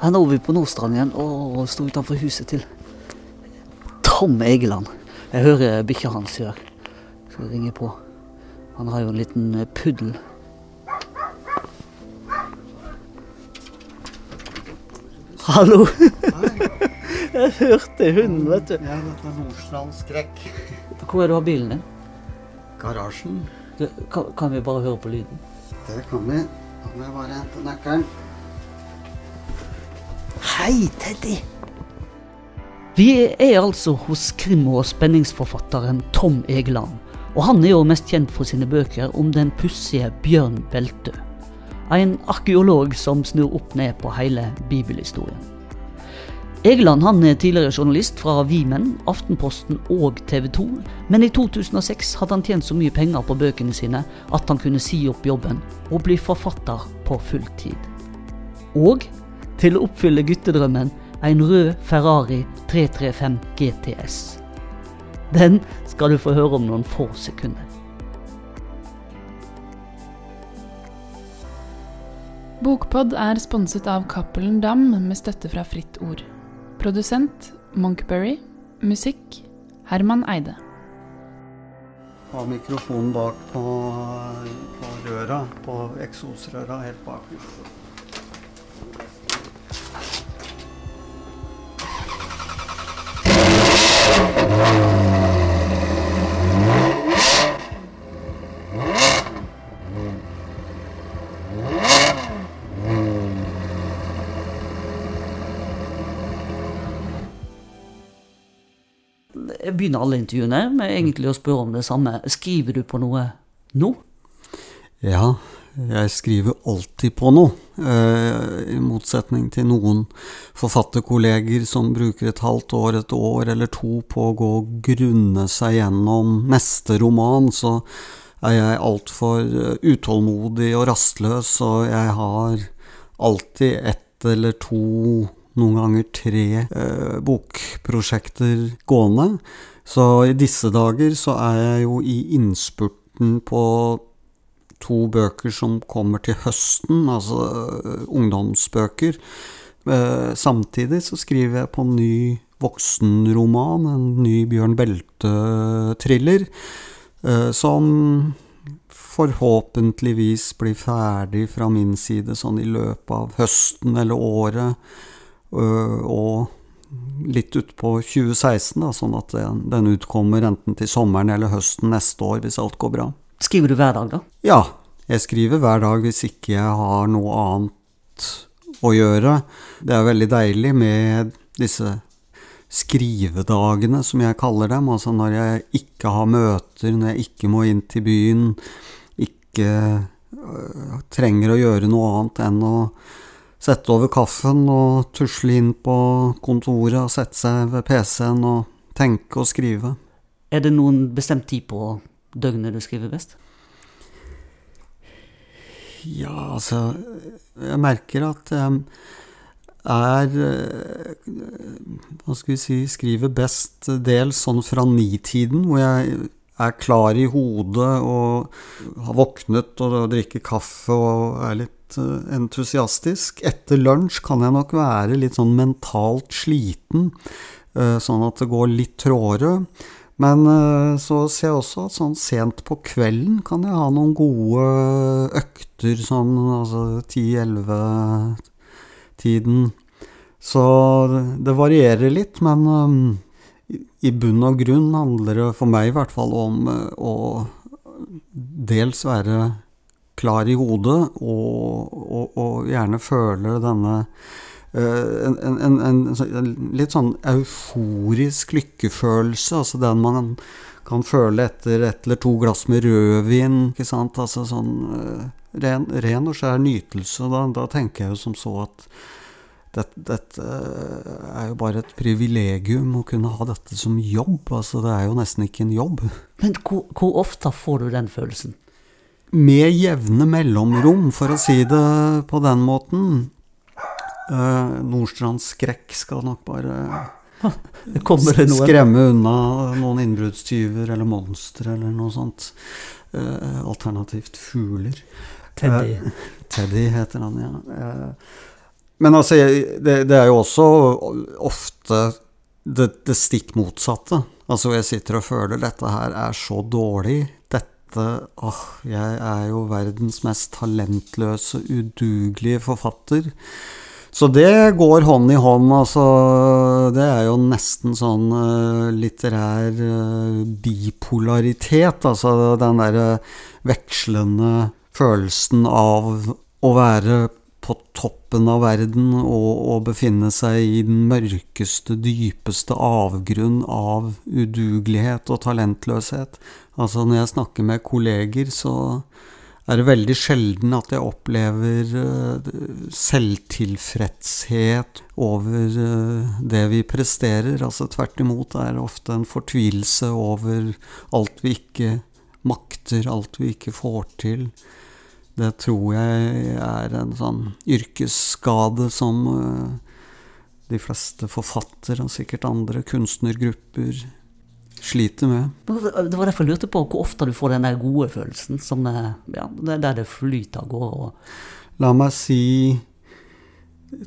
Her nå er vi på Nordstrand igjen og står utenfor huset til Tom Egeland. Jeg hører bikkja hans her. Skal ringe på. Han har jo en liten eh, puddel. Hallo! Jeg hørte hunden, vet du. Ja, dette er Nordstrand skrekk. Hvor er du har bilen din? Garasjen. Kan, kan vi bare høre på lyden? Det kan vi. Da må jeg bare hente nøkkelen. Hei, Teddy! Vi er altså hos krim- og spenningsforfatteren Tom Egeland. Og han er jo mest kjent for sine bøker om den pussige Bjørn Beltø. En arkeolog som snur opp ned på hele bibelhistorien. Egeland han er tidligere journalist fra Vimen, Aftenposten og TV 2. Men i 2006 hadde han tjent så mye penger på bøkene sine at han kunne si opp jobben og bli forfatter på full tid. Og til å oppfylle guttedrømmen en rød Ferrari 335 GTS. Den skal du få høre om noen få sekunder. Bokpod er sponset av Cappelen Dam med støtte fra Fritt Ord. Produsent Monkberry. Musikk Herman Eide. Ha mikrofonen bak på, på røra, på eksosrøra helt bak. Begynner alle intervjuene med egentlig å spørre om det samme. Skriver du på noe nå? Ja, jeg skriver alltid på noe. Eh, I motsetning til noen forfatterkolleger som bruker et halvt år, et år eller to på å gå og grunne seg gjennom neste roman, så er jeg altfor eh, utålmodig og rastløs, og jeg har alltid ett eller to, noen ganger tre eh, bokprosjekter gående. Så i disse dager så er jeg jo i innspurten på to bøker som kommer til høsten, altså øh, ungdomsbøker. Eh, samtidig så skriver jeg på en ny voksenroman, en ny Bjørn Belte-thriller, eh, som forhåpentligvis blir ferdig fra min side sånn i løpet av høsten eller året, øh, og litt utpå 2016, da, sånn at den, utkommer enten til sommeren eller høsten neste år, hvis alt går bra. Skriver du hver dag, da? Ja, jeg skriver hver dag hvis ikke jeg har noe annet å gjøre. Det er veldig deilig med disse skrivedagene, som jeg kaller dem. Altså når jeg ikke har møter, når jeg ikke må inn til byen, ikke øh, trenger å gjøre noe annet enn å sette over kaffen og tusle inn på kontoret og sette seg ved PC-en og tenke og skrive. Er det noen bestemt tid på døgnet du skriver best? Ja, altså Jeg merker at jeg er Hva skal vi si Skriver best dels sånn fra nitiden, hvor jeg er klar i hodet og har våknet og drikker kaffe og er litt eh, entusiastisk. Etter lunsj kan jeg nok være litt sånn mentalt sliten, eh, sånn at det går litt tråere. Men eh, så ser jeg også at sånn sent på kvelden kan jeg ha noen gode økter, sånn altså 10-11-tiden. Så det varierer litt, men i bunn og grunn handler det for meg i hvert fall om å dels være klar i hodet, og, og, og gjerne føler denne Uh, en, en, en, en, litt sånn euforisk lykkefølelse, altså den man kan føle etter et eller to glass med rødvin. ikke sant, altså sånn uh, ren, ren, og skjær nytelse. Da, da, tenker jeg jo som så at dette, dette uh, er jo bare et privilegium å kunne ha dette som jobb. altså Det er jo nesten ikke en jobb. Men hvor, hvor ofte får du den følelsen? Med jevne mellomrom, for å si det på den måten. Uh, Nordstrands skrekk skal nok bare det skremme unna noen innbruddstyver eller monstre eller noe sånt. Uh, alternativt fugler. Teddy. Uh, Teddy heter han, ja. Men altså, det, det, er jo også ofte det, det, stikk motsatte. Altså, jeg sitter og føler dette her er så dårlig. Dette Åh, jeg er jo verdens mest talentløse, udugelige forfatter. Så det går hånd i hånd, altså. Det er jo nesten sånn uh, litterær uh, bipolaritet. Altså den derre vekslende følelsen av å være på toppen av verden og, og befinne seg i den mørkeste, dypeste avgrunn av udugelighet og talentløshet. Altså når jeg snakker med kolleger, så er det veldig sjelden at jeg opplever uh, selvtilfredshet over uh, det vi presterer. Altså tvert imot er det ofte en fortvilelse over alt vi ikke makter, alt vi ikke får til. Det tror jeg er en sånn yrkesskade som uh, de fleste forfattere og sikkert andre kunstnergrupper sliter med. Det var derfor jeg lurte på hvor ofte du får den der gode følelsen, som ja, der det flyter av gårde. La meg si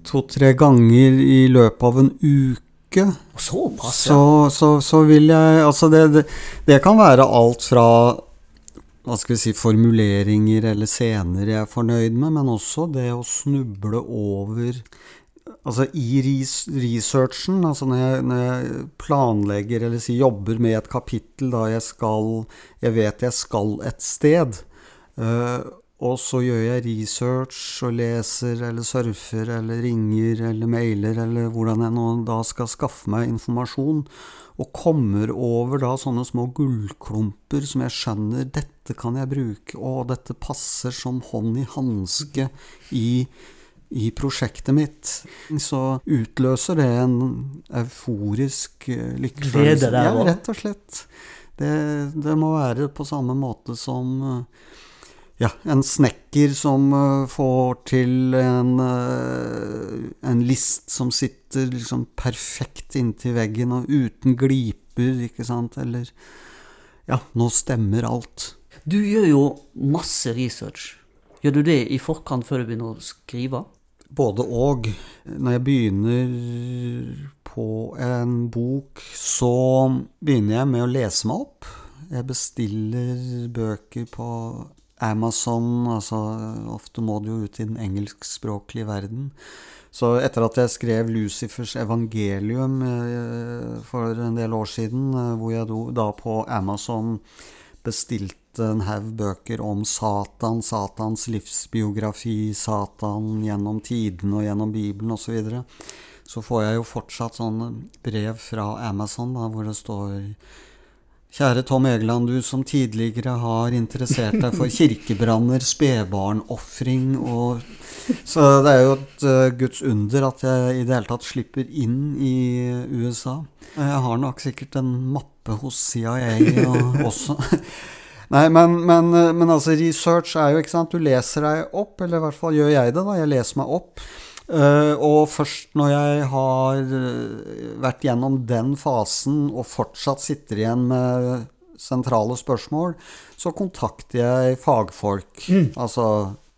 to-tre ganger i løpet av en uke. Såpass, ja. Så, så, så, vil jeg Altså, det, det, det, kan være alt fra hva skal vi si, formuleringer eller scener jeg er fornøyd med, men også det å snuble over Altså i researchen, altså når jeg, når jeg, planlegger eller si, jobber med et kapittel da jeg skal Jeg vet jeg skal et sted. Uh, og så gjør jeg research og leser eller surfer eller ringer eller mailer eller hvordan jeg nå da skal skaffe meg informasjon. Og kommer over da sånne små gullklumper som jeg skjønner dette kan jeg bruke, og dette passer som hånd i hanske i i prosjektet mitt, så utløser det en euforisk lykkefølelse. Glede der lykkefølelse. Ja, rett og slett. Det, det, må være på samme måte som eh, ja, en snekker som uh, får til en, en, list som sitter liksom perfekt inntil veggen og uten gliper, ikke sant, eller Ja, nå stemmer alt. Du gjør jo masse research. Gjør du det i forkant før du begynner å skrive? Både og. Når jeg begynner på en bok, så begynner jeg med å lese meg opp. Jeg bestiller bøker på Amazon, altså ofte må du jo ut i den engelskspråklige verden. Så etter at jeg skrev Lucifers evangelium eh, for en del år siden, eh, hvor jeg da på Amazon bestilte en haug bøker om Satan, Satans livsbiografi, Satan gjennom tidene og gjennom Bibelen osv. Så, videre. så får jeg jo fortsatt sånne brev fra Amazon da, hvor det står Kjære Tom Egeland, du som tidligere har interessert deg for kirkebranner, spedbarnofring og Så det er jo et uh, Guds under at jeg i det hele tatt slipper inn i USA. Jeg har nok sikkert en mappe hos CIA og, også. Nei, men, men, men, altså research er jo, ikke sant, du leser deg opp, eller i hvert fall gjør jeg det, da. Jeg leser meg opp. Uh, og først når jeg har eh, vært gjennom den fasen og fortsatt sitter igjen med sentrale spørsmål, så kontakter jeg fagfolk. Mm. Altså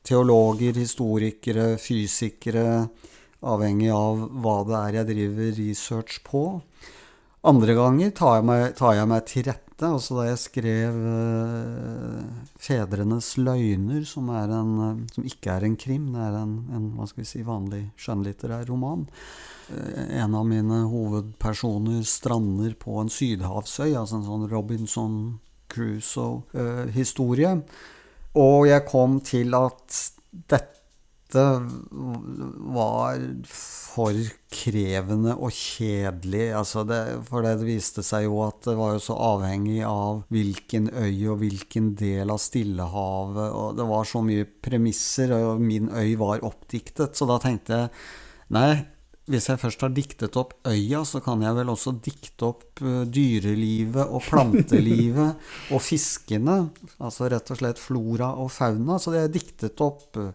teologer, historikere, fysikere, avhengig av hva det er jeg driver research på. Andre ganger tar jeg meg, tar jeg meg til rette dette. Altså da jeg skrev uh, 'Fedrenes løgner', som, en, uh, som, ikke er en krim, det er en, en hva skal vi si, vanlig skjønnlitterær roman. Uh, en av mine hovedpersoner strander på en sydhavsøy, altså en sånn Robinson Crusoe-historie. og jeg kom til at dette var for krevende og kjedelig. Altså det, for det viste seg jo at det var jo så avhengig av hvilken øy og hvilken del av Stillehavet. Og det var så mye premisser, og min øy var oppdiktet. Så da tenkte jeg nei, hvis jeg først har diktet opp øya, så kan jeg vel også dikte opp uh, dyrelivet og plantelivet og fiskene. Altså rett og slett flora og fauna. Så det er diktet opp uh,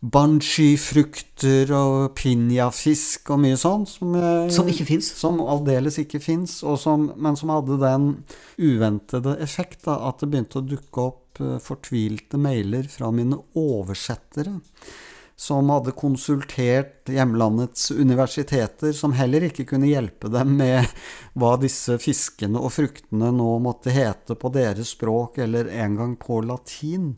banshee-frukter og pinjafisk og mye sånt. Som, som ikke fins? Som aldeles ikke fins, men som hadde den uventede effekt da, at det begynte å dukke opp uh, fortvilte mailer fra mine oversettere. som hadde konsultert hjemlandets universiteter, som heller ikke kunne hjelpe dem med hva disse fiskene og fruktene nå måtte hete på deres språk, eller en gang på latin.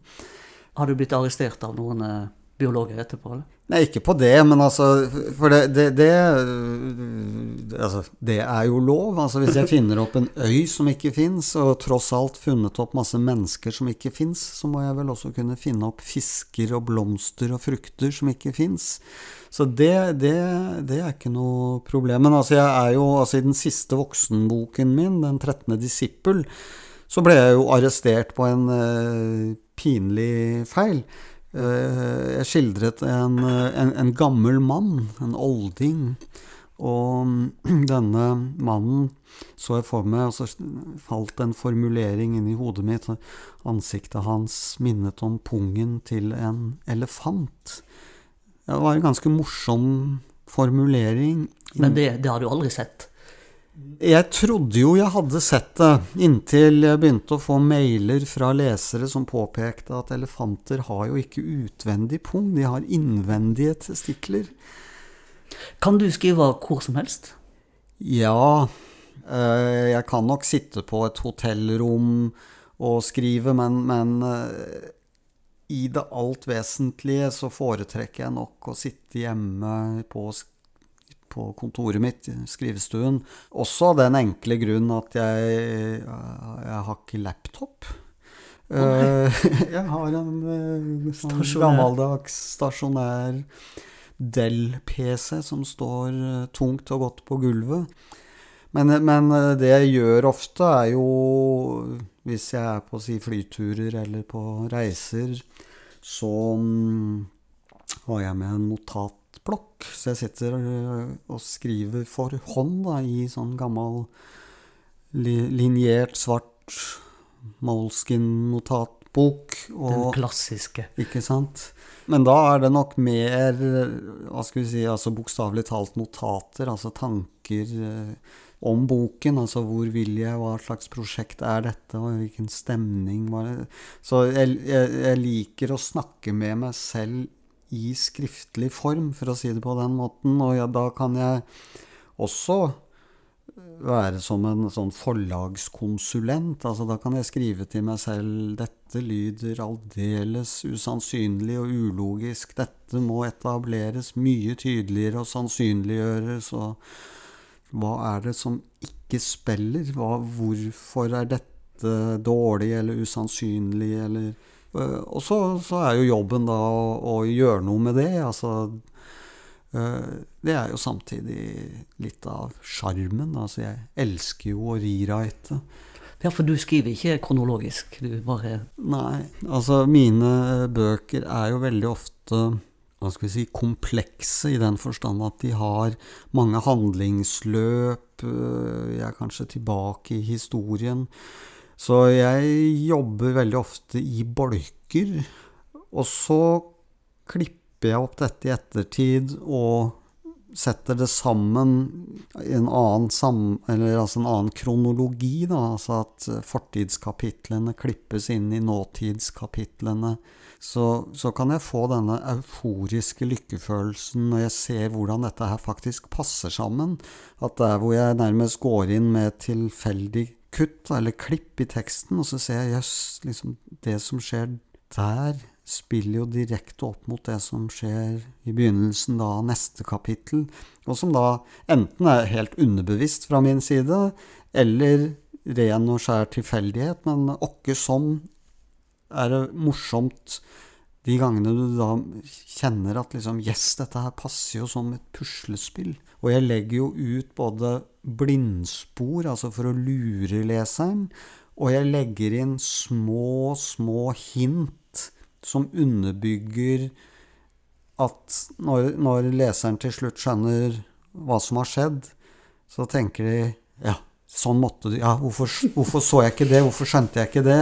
Har du blitt arrestert av noen eh, biologer etterpå? eller? Nei, ikke på det, men altså For det, det, det, altså, det er jo lov. Altså Hvis jeg finner opp en øy som ikke fins, og tross alt funnet opp masse mennesker som ikke fins, så må jeg vel også kunne finne opp fisker og blomster og frukter som ikke fins. Så det, det, det, er ikke noe problem. Men altså, jeg er jo altså i den siste voksenboken min, 'Den 13. disippel', så ble jeg jo arrestert på en uh, pinlig feil. Eh, jeg skildret en, en, en, gammel mann, en olding. Og denne mannen så jeg for meg, og så falt en formulering inn i hodet mitt. Ansiktet hans minnet om pungen til en elefant. Det var en ganske morsom formulering. Men det, det har du aldri sett? Jeg trodde jo jeg hadde sett det, inntil jeg begynte å få mailer fra lesere som påpekte at elefanter har jo ikke utvendig pung, de har innvendige testikler. Kan du skrive hvor som helst? Ja, eh, jeg kan nok sitte på et hotellrom og skrive, men, men eh, i det alt vesentlige så foretrekker jeg nok å sitte hjemme på på kontoret mitt, skrivestuen. Også av den enkle grunn at jeg, jeg har ikke laptop. Oh, jeg har en eh, sånn gammeldags stasjonær Del-PC som står eh, tungt og godt på gulvet. Men, men, det jeg gjør ofte, er jo Hvis jeg er på si, flyturer eller på reiser, så um, har jeg med en notat notatblokk. Så jeg sitter og skriver for hånd da, i sånn gammel linjert, svart Moleskin-notatbok. Den klassiske. Ikke sant. Men da er det nok mer hva skal vi si, altså bokstavelig talt notater, altså tanker eh, om boken. Altså hvor vil jeg, hva slags prosjekt er dette, og hvilken stemning var det Så jeg, jeg, jeg liker å snakke med meg selv i skriftlig form, for å si det på den måten. Og ja, da kan jeg også være som en sånn forlagskonsulent. Altså, da kan jeg skrive til meg selv dette lyder aldeles usannsynlig og ulogisk. Dette må etableres mye tydeligere og sannsynliggjøres. Og hva er det som ikke spiller? Hva, hvorfor er dette dårlig eller usannsynlig eller og så, så, er jo jobben da å, å, gjøre noe med det. Altså, eh, det er jo samtidig litt av sjarmen. Altså, jeg elsker jo å rewrite. Ja, for du skriver ikke kronologisk? Du bare Nei. Altså, mine bøker er jo veldig ofte hva skal vi si, komplekse i den forstand at de har mange handlingsløp. Eh, jeg er kanskje tilbake i historien. Så jeg jobber veldig ofte i bolker. Og så klipper jeg opp dette i ettertid og setter det sammen i en annen, sam, altså en annen kronologi. Da. Altså at fortidskapitlene klippes inn i nåtidskapitlene. Så, så, kan jeg få denne euforiske lykkefølelsen når jeg ser hvordan dette her faktisk passer sammen. At der hvor jeg nærmest går inn med tilfeldig kutt eller klipp i teksten, og så ser jeg jøss, liksom det som skjer der, spiller jo direkte opp mot det som skjer i begynnelsen av neste kapittel, og som da enten er helt underbevisst fra min side, eller ren og skjær tilfeldighet, men åkke sånn er det morsomt de gangene du da kjenner at liksom Yes, dette her passer jo som et puslespill. Og jeg legger jo ut både blindspor, altså for å lure leseren, og jeg legger inn små, små hint som underbygger at når, når leseren til slutt skjønner hva som har skjedd, så tenker de ja, sånn måtte du Ja, hvorfor, hvorfor så jeg ikke det? Hvorfor skjønte jeg ikke det?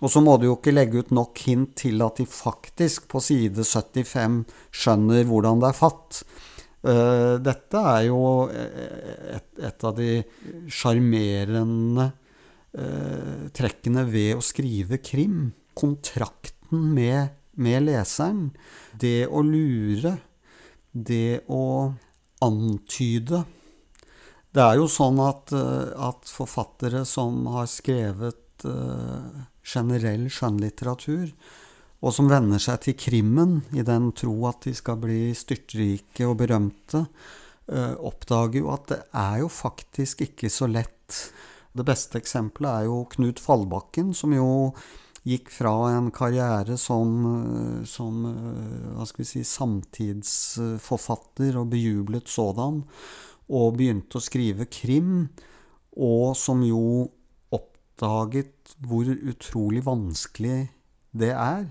Og så må du jo ikke legge ut nok hint til at de faktisk på side 75 skjønner hvordan det er fatt. Uh, dette er jo et, et av de sjarmerende uh, trekkene ved å skrive krim. Kontrakten med med leseren. Det å lure, det å antyde. Det er jo sånn at, eh, at forfattere som har skrevet generell skjønnlitteratur, og som venner seg til krimmen i den tro at de skal bli styrtrike og berømte, uh, oppdager jo at det er jo faktisk ikke så lett. Det beste eksempelet er jo Knut Fallbakken, som jo gikk fra en karriere som, eh, som eh, hva skal vi si, samtidsforfatter og bejublet sådan, og begynte å skrive krim, og som jo oppdaget hvor utrolig vanskelig det er.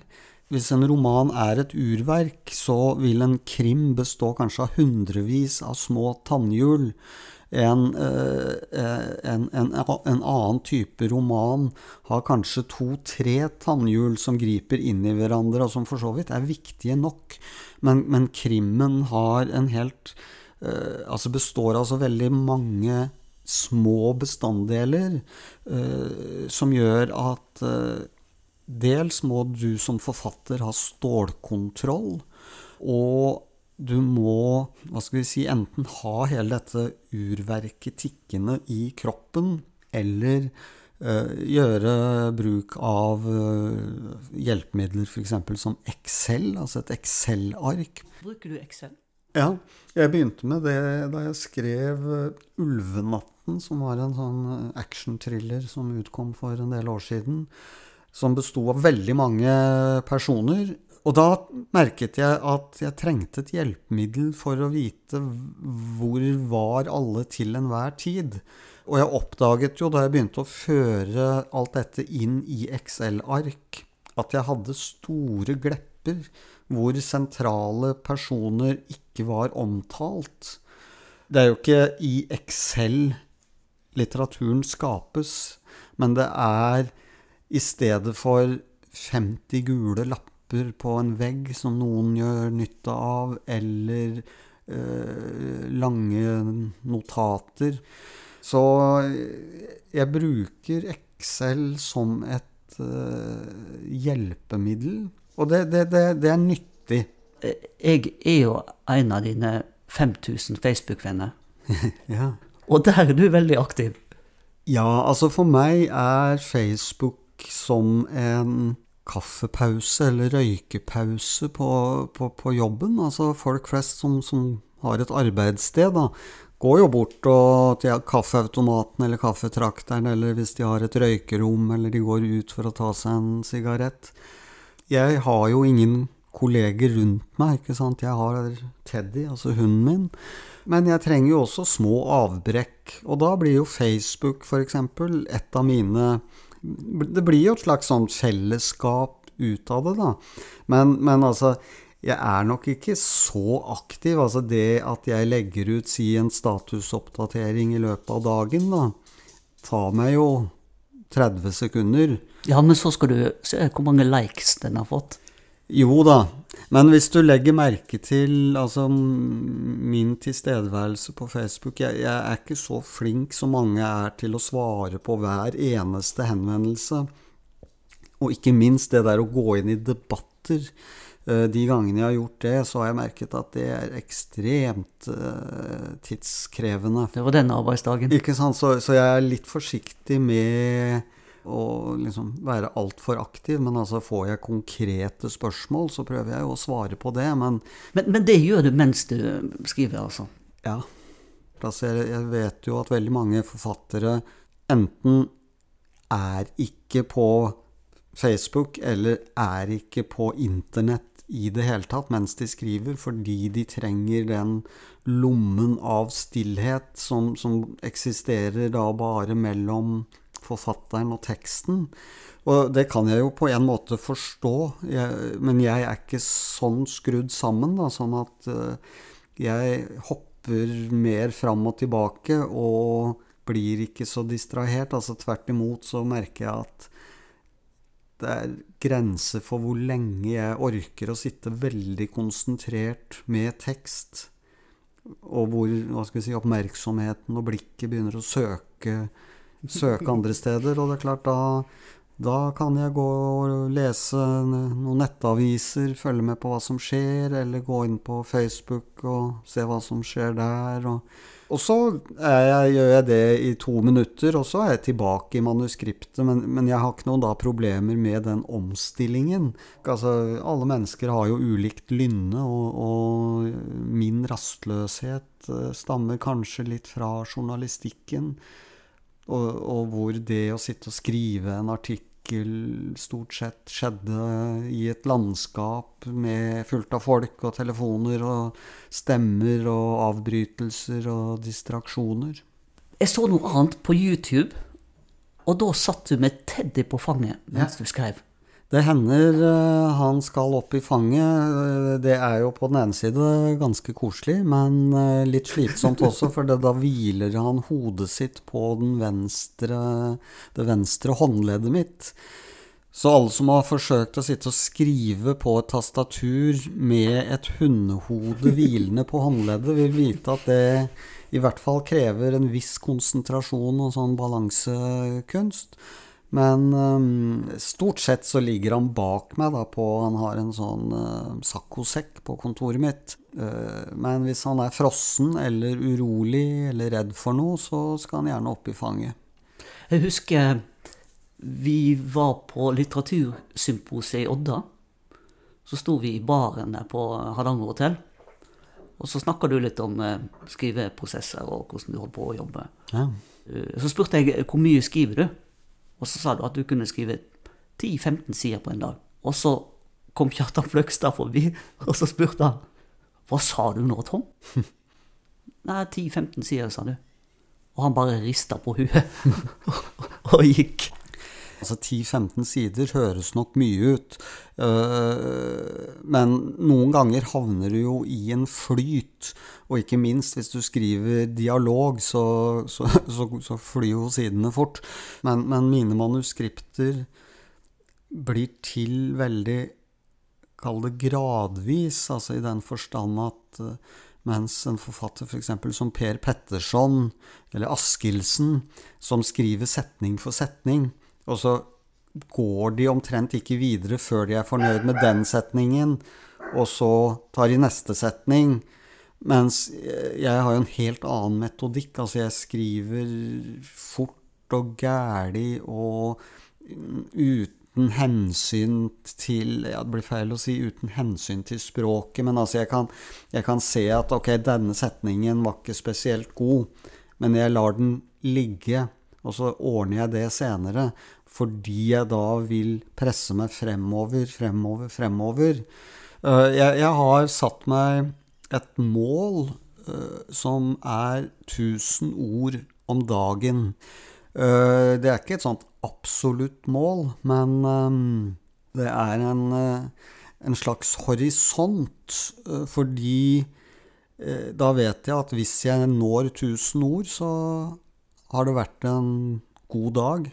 Hvis en roman er et urverk, så vil en krim bestå kanskje av hundrevis av små tannhjul en, eh, en, en, en, annen type roman har kanskje to-tre tannhjul som griper inn i hverandre, og som for så vidt er viktige nok. Men, men krimmen har en helt uh, Altså består av så veldig mange små bestanddeler som gjør at dels må du som forfatter ha stålkontroll. Og du må hva skal vi si, enten ha hele dette urverket tikkende i kroppen, eller uh, gjøre bruk av uh, hjelpemidler f.eks. som Excel, altså et Excel-ark. Bruker du Excel? Ja, jeg begynte med det da jeg skrev uh, 'Ulvenatten', som var en sånn action-thriller som utkom for en del år siden. Som besto av veldig mange personer og da merket jeg at jeg trengte et hjelpemiddel for å vite hvor var alle til enhver tid. Og jeg oppdaget jo da jeg begynte å føre alt dette inn i Excel-ark, at jeg hadde store glepper hvor sentrale personer ikke var omtalt. Det er jo ikke i Excel litteraturen skapes, men det er i stedet for 50 gule lapper på en vegg som noen gjør nytte av, eller eh, lange notater. Så jeg bruker Excel som et eh, hjelpemiddel, og det, det, det, det, er nyttig. Jeg er jo en av dine 5000 Facebook-venner. ja. Og der er du veldig aktiv. Ja, altså for meg er Facebook som en kaffepause eller røykepause på, på, på jobben. Altså folk flest som, som har et arbeidssted, da, går jo bort og, til kaffeautomaten eller kaffetrakteren, eller hvis de har et røykerom, eller de går ut for å ta seg en sigarett. Jeg har jo ingen kolleger rundt meg, ikke sant. Jeg har Teddy, altså hunden min. Men jeg trenger jo også små avbrekk. Og da blir jo Facebook, f.eks., et av mine det blir jo et slags sånn fellesskap ut av det, da. Men, men, altså, jeg er nok ikke så aktiv. Altså det at jeg legger ut, si, en statusoppdatering i løpet av dagen, da, tar meg jo 30 sekunder. Ja, men så skal du se hvor mange likes den har fått. Jo da, men hvis du legger merke til altså, min tilstedeværelse på Facebook jeg, jeg, er ikke så flink som mange er til å svare på hver eneste henvendelse. Og ikke minst det der å gå inn i debatter. Eh, de gangene jeg har gjort det, så har jeg merket at det er ekstremt uh, tidskrevende. Det var denne arbeidsdagen. Ikke sant? Så, så jeg er litt forsiktig med å liksom være altfor aktiv. Men altså får jeg konkrete spørsmål, så prøver jeg jo å svare på det. Men, men, men det gjør du mens du skriver, altså? Ja. Altså jeg, jeg vet jo at veldig mange forfattere enten er ikke på Facebook eller er ikke på internett i det hele tatt mens de skriver, fordi de trenger den lommen av stillhet som, som eksisterer da bare mellom forfatteren og teksten. Og det kan jeg jo på en måte forstå, jeg, men jeg er ikke sånn skrudd sammen, da, sånn at uh, jeg hopper mer fram og tilbake og blir ikke så distrahert. Altså tvert imot så merker jeg at det er grenser for hvor lenge jeg orker å sitte veldig konsentrert med tekst. Og hvor hva skal vi si, oppmerksomheten og blikket begynner å søke søke andre steder. Og det er klart, da, Da kan jeg gå og lese noen nettaviser, følge med på hva som skjer, eller gå inn på Facebook og se hva som skjer der. Og, og så jeg, gjør jeg det i to minutter, og så er jeg tilbake i manuskriptet. Men, men jeg har ikke noen da problemer med den omstillingen. Altså, alle mennesker har jo ulikt lynne, og, og min rastløshet eh, stammer kanskje litt fra journalistikken. Og, og, hvor det å sitte og skrive en artikkel stort sett skjedde i et landskap med fullt av folk og telefoner og stemmer og avbrytelser og distraksjoner. Jeg så noe annet på YouTube, og da satt du med Teddy på fanget mens ja. du skrev. Det hender uh, han skal opp i fanget. Uh, det er jo på den ene side ganske koselig, men uh, litt slitsomt også, for da hviler han hodet sitt på venstre, det venstre håndleddet mitt. Så alle som har forsøkt å sitte og skrive på et tastatur med et hundehode hvilende på håndleddet, vil vite at det i hvert fall krever en viss konsentrasjon og sånn balansekunst. Men um, stort sett så ligger han bak meg da på Han har en sånn uh, saccosekk på kontoret mitt. Uh, men hvis han er frossen eller urolig eller redd for noe, så skal han gjerne opp i fanget. Jeg husker vi var på litteratursymposiet i Odda. Så sto vi i baren der på Hardanger hotell. Og så snakka du litt om uh, skriveprosesser og hvordan du holdt på å jobbe. Ja. så spurte jeg hvor mye skriver du? Og så sa du at du kunne skrive 10-15 sider på en dag. Og så kom Kjartan Fløgstad forbi, og så spurte han Hva sa du nå, Tom? Nei, 10-15 sider, sa du. Og han bare rista på huet og gikk. Altså 10-15 sider høres nok mye ut, øh, men noen ganger havner du jo i en flyt. Og ikke minst hvis du skriver dialog, så, så, så, så flyr jo sidene fort. Men, men, mine manuskripter blir til veldig Kall det gradvis, altså i den forstand at øh, mens en forfatter f.eks. For som Per Petterson eller Askildsen, som skriver setning for setning, og så går de omtrent ikke videre før de er fornøyd med den setningen, og så tar de neste setning. Mens jeg har jo en helt annen metodikk. Altså, jeg skriver fort og gæli og uten hensyn til Ja, det blir feil å si uten hensyn til språket, men altså, jeg kan, jeg kan se at ok, denne setningen var ikke spesielt god, men jeg lar den ligge, og så ordner jeg det senere fordi jeg da vil presse meg fremover, fremover, fremover. Eh, jeg, har satt meg et mål uh, som er 1000 ord om dagen. Uh, det er ikke et sånt absolutt mål, men det er en, en slags horisont, fordi da vet jeg at hvis jeg når 1000 ord, så har det vært en god dag.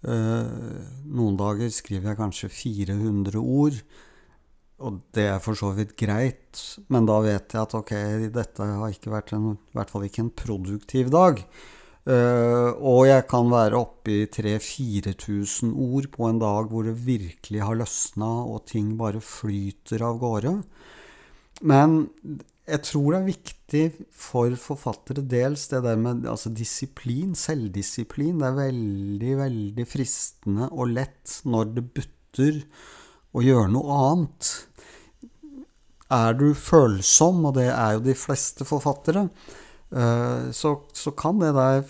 Eh, noen dager skriver jeg kanskje 400 ord, og det er for så vidt greit, men da vet jeg at ok, dette har ikke vært en, i hvert fall ikke en produktiv dag. Uh, og jeg kan være oppe i 3000-4000 ord på en dag hvor det virkelig har løsna, og ting bare flyter av gårde. Men jeg tror det er viktig for forfattere dels det der med altså disiplin, selvdisiplin. Det er veldig, veldig fristende og lett når det butter å gjøre noe annet. Er du følsom, og det er jo de fleste forfattere, eh, så, så kan det der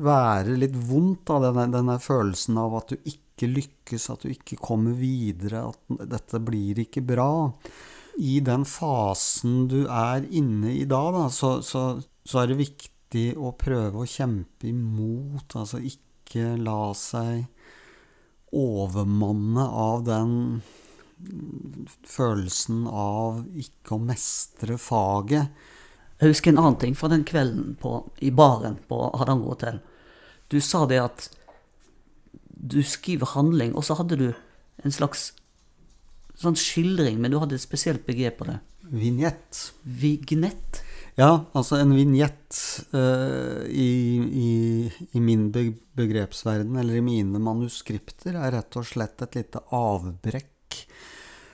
være litt vondt av denne, denne følelsen av at du ikke lykkes, at du ikke kommer videre, at dette blir ikke bra i den fasen du er inne i da, da så, så, så, er det viktig å prøve å kjempe imot. Altså ikke la seg overmanne av den følelsen av ikke å mestre faget. Jeg husker en annen ting fra den kvelden på, i baren på Hardanger hotell. Du sa det at du skriver handling, og så hadde du en slags sånn skildring, men du hadde et spesielt begrep på det. Vignett. Vignett? Ja, altså en vignett uh, i, i, i, min begrepsverden, eller i mine manuskripter, er rett og slett et lite avbrekk.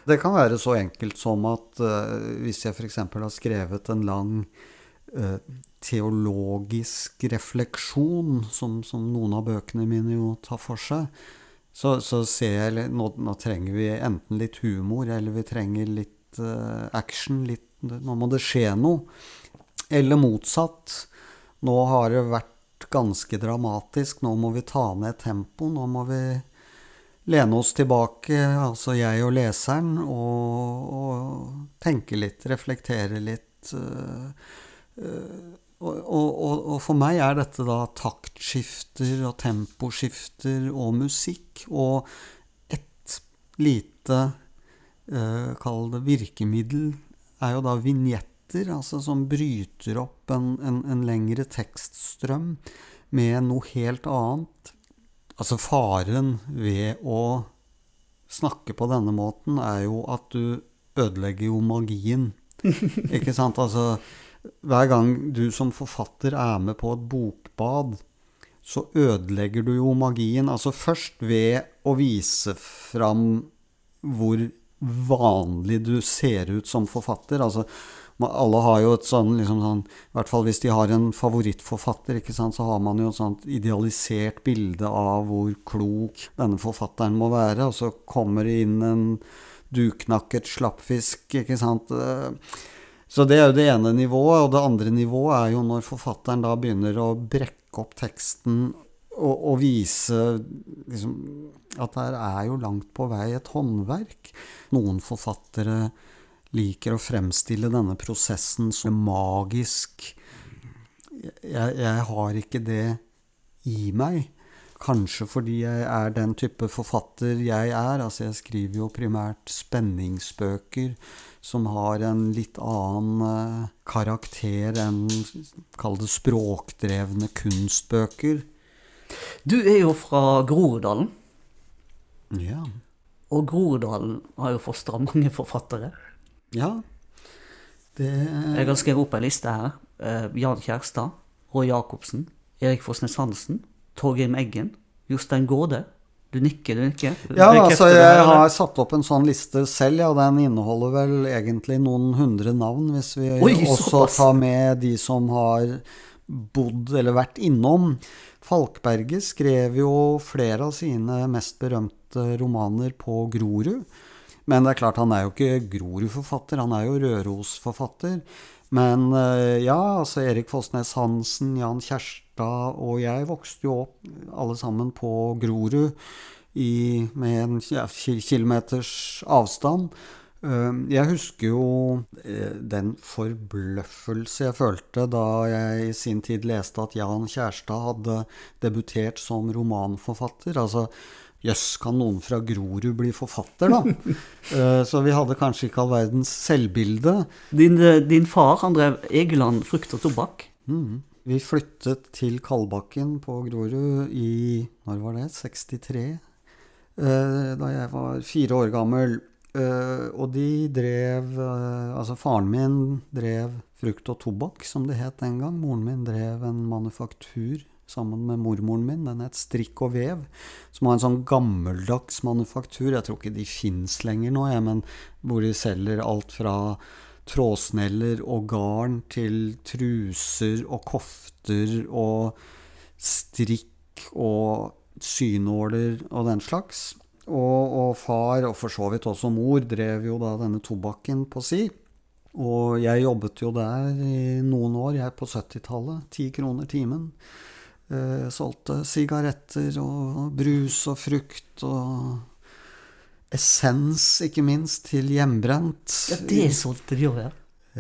Det kan være så enkelt som at uh, hvis jeg f.eks. har skrevet en lang uh, teologisk refleksjon, som, som, noen av bøkene mine jo tar for seg, så, så ser jeg nå, nå, trenger vi enten litt humor, eller vi trenger litt action. Litt, nå må det skje noe. Eller motsatt. Nå har det vært ganske dramatisk. Nå må vi ta ned tempo. Nå må vi lene oss tilbake, altså jeg og leseren, og, og tenke litt, reflektere litt. Uh, uh, og, og, og, for meg er dette da taktskifter og temposkifter og musikk. Og et lite, uh, kall det virkemiddel, er jo da vignetter, altså som bryter opp en, en, en, lengre tekststrøm med noe helt annet. Altså faren ved å snakke på denne måten er jo at du ødelegger jo magien. Ikke sant? Altså hver gang du som forfatter er med på et bokbad, så ødelegger du jo magien. Altså først ved å vise fram hvor vanlig du ser ut som forfatter. Altså alle har jo et sånn, liksom sånn, I hvert fall hvis de har en favorittforfatter, sant, så har man jo et sånt idealisert bilde av hvor klok denne forfatteren må være. Og så kommer det inn en duknakket slappfisk, ikke sant. Så det er jo det ene nivået. Og det andre nivået er jo når forfatteren da begynner å brekke opp teksten og, og vise liksom, at der er jo langt på vei et håndverk. Noen forfattere liker å fremstille denne prosessen som magisk. Jeg, jeg, har ikke det i meg. Kanskje fordi jeg er den type forfatter jeg er. Altså, jeg skriver jo primært spenningsbøker som har en litt annen uh, karakter enn kall det språkdrevne kunstbøker. Du er jo fra Groruddalen. Ja. Og Groruddalen har jo fostra mange forfattere. Ja. Det Jeg har skrevet opp ei liste her. Uh, Jan Kjærstad, Roy Jacobsen, Erik Fosnes Hansen, Torgrim Eggen, Jostein Gårde. Du nikker, du nikker. Ja, altså jeg har satt opp en sånn liste selv, ja. Den inneholder vel egentlig noen hundre navn, hvis vi Oi, også tar med de som har bodd eller vært innom. Falkberget skrev jo flere av sine mest berømte romaner på Grorud. Men det er klart, han er jo ikke Grorud-forfatter, han er jo Rørosforfatter. Men eh, ja, altså Erik Fossnes Hansen, Jan Kjærstad og jeg vokste jo opp alle sammen på Grorud i, med en ja, kilometers avstand. Eh, jeg husker jo eh, den forbløffelse jeg følte da jeg i sin tid leste at Jan Kjærstad hadde debutert som romanforfatter. Altså, Jøss, kan noen fra Grorud bli forfatter, da? uh, så vi hadde kanskje ikke all verdens selvbilde. Din, eh, din far han drev Egeland frukt og tobakk? Mm. Vi flyttet til Kalbakken på Grorud i når var det? 63? Uh, eh, da jeg var fire år gammel. Og de drev Altså, faren min drev frukt og tobakk, som det het den gang. Moren min drev en manufaktur sammen med mormoren min. Den het Strikk og vev, som har en sånn gammeldags manufaktur. Jeg tror ikke de fins lenger nå, jeg, men hvor de selger alt fra trådsneller og garn til truser og kofter og strikk og synåler og den slags. Og, og, far, og for så vidt også mor, drev jo da denne tobakken på si. Og jeg jobbet jo der i noen år, jeg på 70-tallet. Ti kroner timen. Eh, solgte sigaretter og brus og frukt og essens, ikke minst, til hjemmebrent. Ja, det solgte de òg, ja.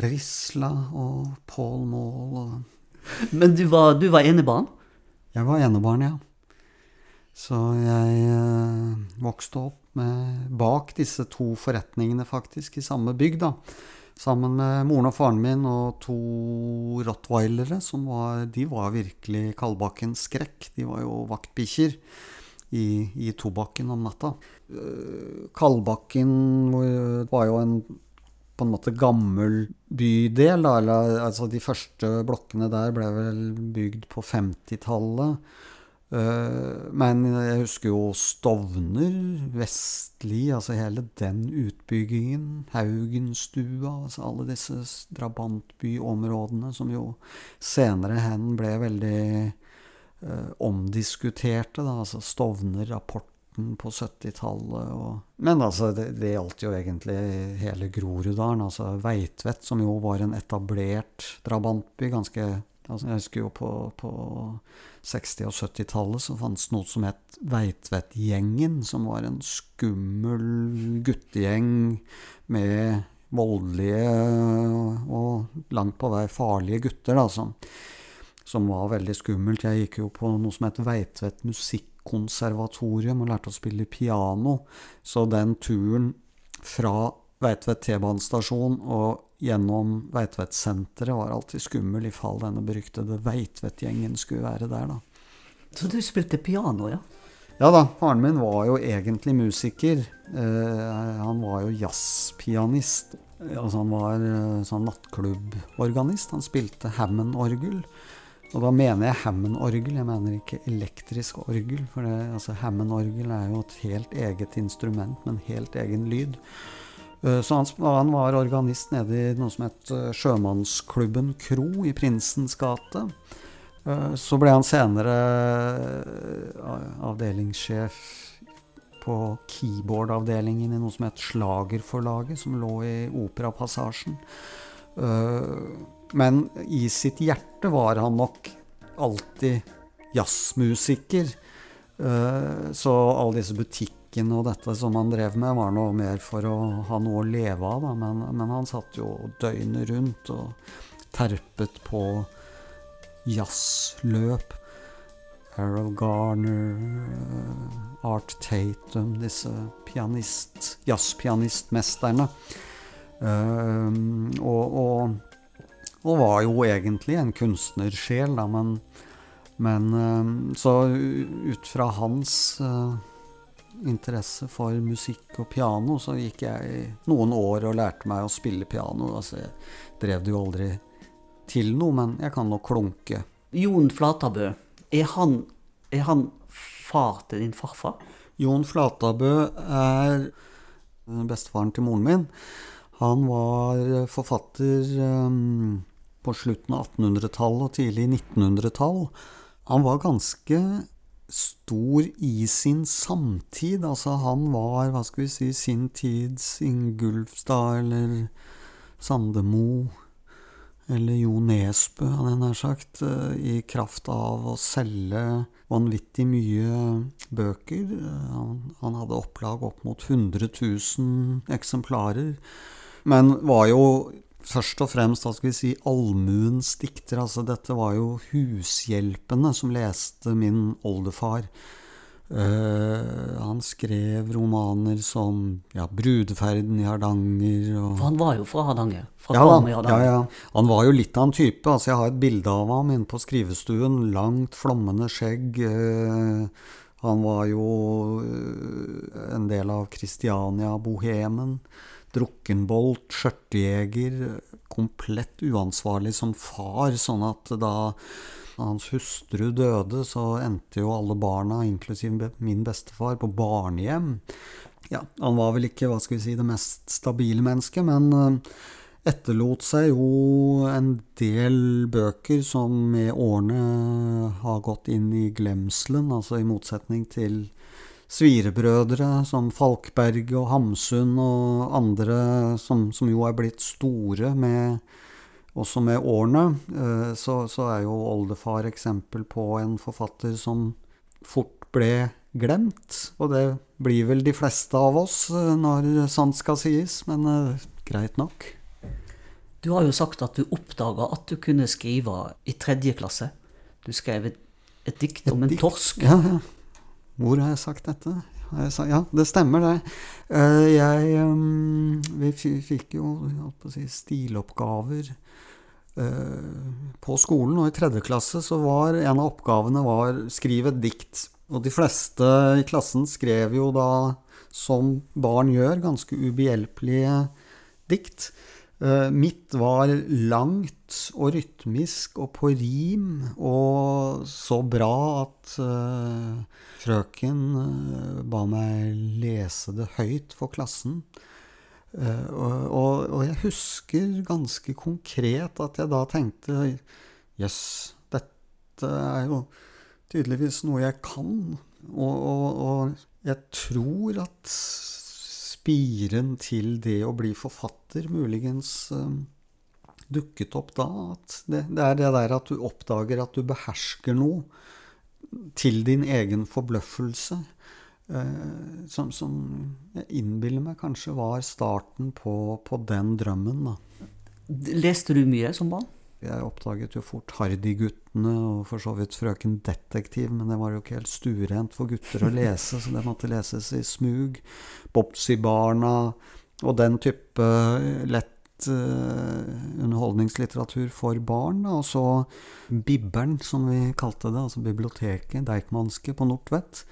Risla og Paul Maul og Men du var, du var enebarn? Jeg var enebarn, ja. Så jeg eh, vokste opp med, bak disse to forretningene, faktisk, i samme bygd, da. Sammen med moren og faren min og to rottweilere. Som var, de var virkelig Kalbakkens skrekk. De var jo vaktbikkjer i, i tobakken om natta. Uh, Kalbakken var jo en på en måte gammel bydel. Eller, altså de første blokkene der ble vel bygd på 50-tallet. Uh, men jeg husker jo Stovner, Vestli, altså hele den utbyggingen. Haugenstua, altså alle disse drabantbyområdene som jo senere hen ble veldig eh, omdiskuterte. Da, altså Stovner-rapporten på 70-tallet. Men altså, det, det, gjaldt jo egentlig hele Groruddalen. Altså Veitvet, som jo var en etablert drabantby. ganske altså Jeg husker jo på, på 60- og 70-tallet så fantes noe som het Veitvet-gjengen, som var en skummel guttegjeng med voldelige og langt på vei farlige gutter, da, som, som var veldig skummelt. Jeg gikk jo på noe som het Veitvet musikkonservatorium og lærte å spille piano. Så den turen fra Veitvet T-banestasjon og gjennom Veitvet-senteret var alltid skummel i fall denne beryktede Veitvet-gjengen skulle være der, da. Så du spilte piano, ja? Ja da. Faren min var jo egentlig musiker. Eh, han var jo jazzpianist. Altså han var eh, sånn nattklubborganist. Han spilte Hammond-orgel. Og da mener jeg Hammond-orgel, jeg mener ikke elektrisk orgel. For det, altså, Hammond-orgel er jo et helt eget instrument med en helt egen lyd. Eh, så han, han, var organist nede i noe som het eh, Sjømannsklubben Kro i Prinsens gate. Eh, så ble han senere avdelingssjef på keyboardavdelingen i noe som het Slagerforlaget, som lå i Operapassasjen. Men i sitt hjerte var han nok alltid jazzmusiker. Så alle disse butikkene og dette som han drev med, var noe mer for å ha noe å leve av. Men, men, han satt jo døgnet rundt og terpet på jazzløp. Harold Garner, eh, Art Tatum, disse pianist, jazzpianistmesterne. Uh, og, og og var jo egentlig en kunstnersjel, da, men, men eh, Så ut fra hans uh, interesse for musikk og piano, så gikk jeg noen år og lærte meg å spille piano. Altså, jeg drev det jo aldri til noe, men jeg kan nok klunke. Jon Flatabø, er han, er han far til din farfar? Jon Flatabø er bestefaren til moren min. Han var forfatter um, på slutten av 1800-tallet og tidlig 1900-tall. Han var ganske stor i sin samtid. Altså, han var, hva skal vi si, sin tids Ingulfstad eller Sandemo eller Jo Nesbø, hadde jeg nær sagt, eh, i kraft av å selge vanvittig mye bøker. Han, han hadde opplag opp mot 100 000 eksemplarer, men var jo først og fremst hva skal vi si, allmuens dikter. Altså, dette var jo hushjelpene som leste min oldefar. Uh, han skrev romaner som ja, 'Brudeferden i Hardanger' og For han var jo fra Hardanger? Fra ja, Hardanger. ja, ja. Han var jo litt av en type. Altså, jeg har et bilde av ham inne på skrivestuen. Langt, flommende skjegg. Uh, han var jo uh, en del av Kristiania-bohemen drukkenbolt, skjørtejeger, komplett uansvarlig som far, sånn at da hans hustru døde, så endte jo alle barna, inklusiv min bestefar, på barnehjem. Ja, han var vel ikke, hva skal vi si, det mest stabile mennesket, men eh, etterlot seg jo en del bøker som med årene har gått inn i glemselen, altså i motsetning til svirebrødre som Falkberg og Hamsun og andre som, som jo er blitt store med, også med årene, eh, så, så, er jo oldefar eksempel på en forfatter som fort ble glemt. Og det blir vel de fleste av oss eh, når sant skal sies, men uh, greit nok. Du har jo sagt at du oppdaga at du kunne skrive i tredje klasse. Du skrev et, et dikt om en torsk. Ja, ja. Hvor har jeg sagt dette? Jeg sagt, ja, det stemmer, det. Eh, jeg um, Vi fikk jo si, stiloppgaver uh, på skolen, og i tredje klasse så var en av oppgavene var skriv et dikt. Og de fleste i klassen skrev jo da, som barn gjør, ganske ubehjelpelige dikt. Uh, mitt var langt og rytmisk og på rim, og så bra at uh, frøken uh, ba meg lese det høyt for klassen. Og, og, og, jeg husker ganske konkret at jeg da tenkte jøss, yes, dette er jo tydeligvis noe jeg kan. Og, og jeg tror at spiren til det å bli forfatter muligens um, dukket opp da. At det, det, er det der at du oppdager at du behersker noe til din egen forbløffelse. Uh, som, som, jeg innbiller meg kanskje var starten på, på den drømmen, da. Leste du mye som barn? Jeg oppdaget jo fort Hardy-guttene og for så vidt Frøken Detektiv, men det var jo ikke helt stuerent for gutter å lese, så det måtte leses i smug. Bopsybarna og den type lett uh, underholdningslitteratur for barn. Og så Bibberen, som vi kalte det, altså biblioteket, Deichmanske på Nordtvedt.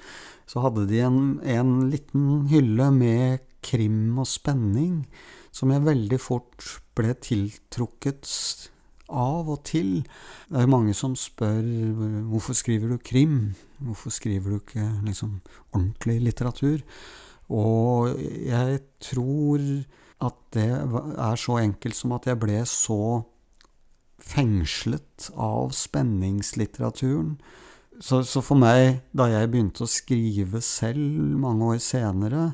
Så hadde de en, en liten hylle med krim og spenning som jeg veldig fort ble tiltrukket av og til. Det er mange som spør hvorfor skriver du krim? Hvorfor skriver du ikke liksom ordentlig litteratur? Og jeg tror at det er så enkelt som at jeg ble så fengslet av spenningslitteraturen. Så, så, for meg, da jeg begynte å skrive selv mange år senere,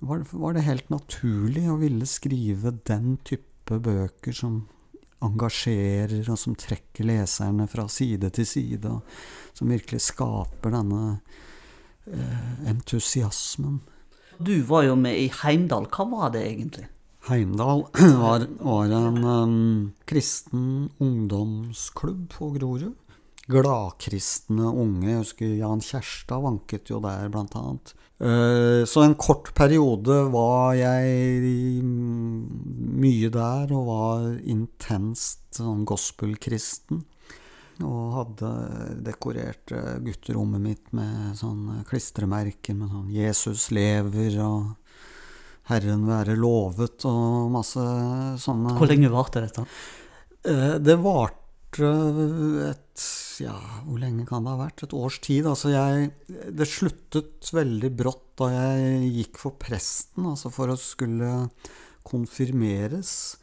var, var det helt naturlig å ville skrive den type bøker som engasjerer, og som trekker leserne fra side til side, og som virkelig skaper denne eh, entusiasmen. Du var jo med i Heimdal. Hva var det egentlig? Heimdal var, var en um, kristen ungdomsklubb på Grorud. Gladkristne unge. Jeg husker Jan Kjærstad vanket jo der, blant annet. Eh, så en kort periode var jeg mye der og var intenst sånn gospelkristen. Og hadde dekorert gutterommet mitt med sånne klistremerker med sånn 'Jesus lever' og 'Herren være lovet' og masse sånne Hvor lenge varte dette? Eh, det varte et Ja, hvor lenge kan det ha vært? Et års tid. Altså jeg Det sluttet veldig brått da jeg gikk for presten, altså for å skulle konfirmeres.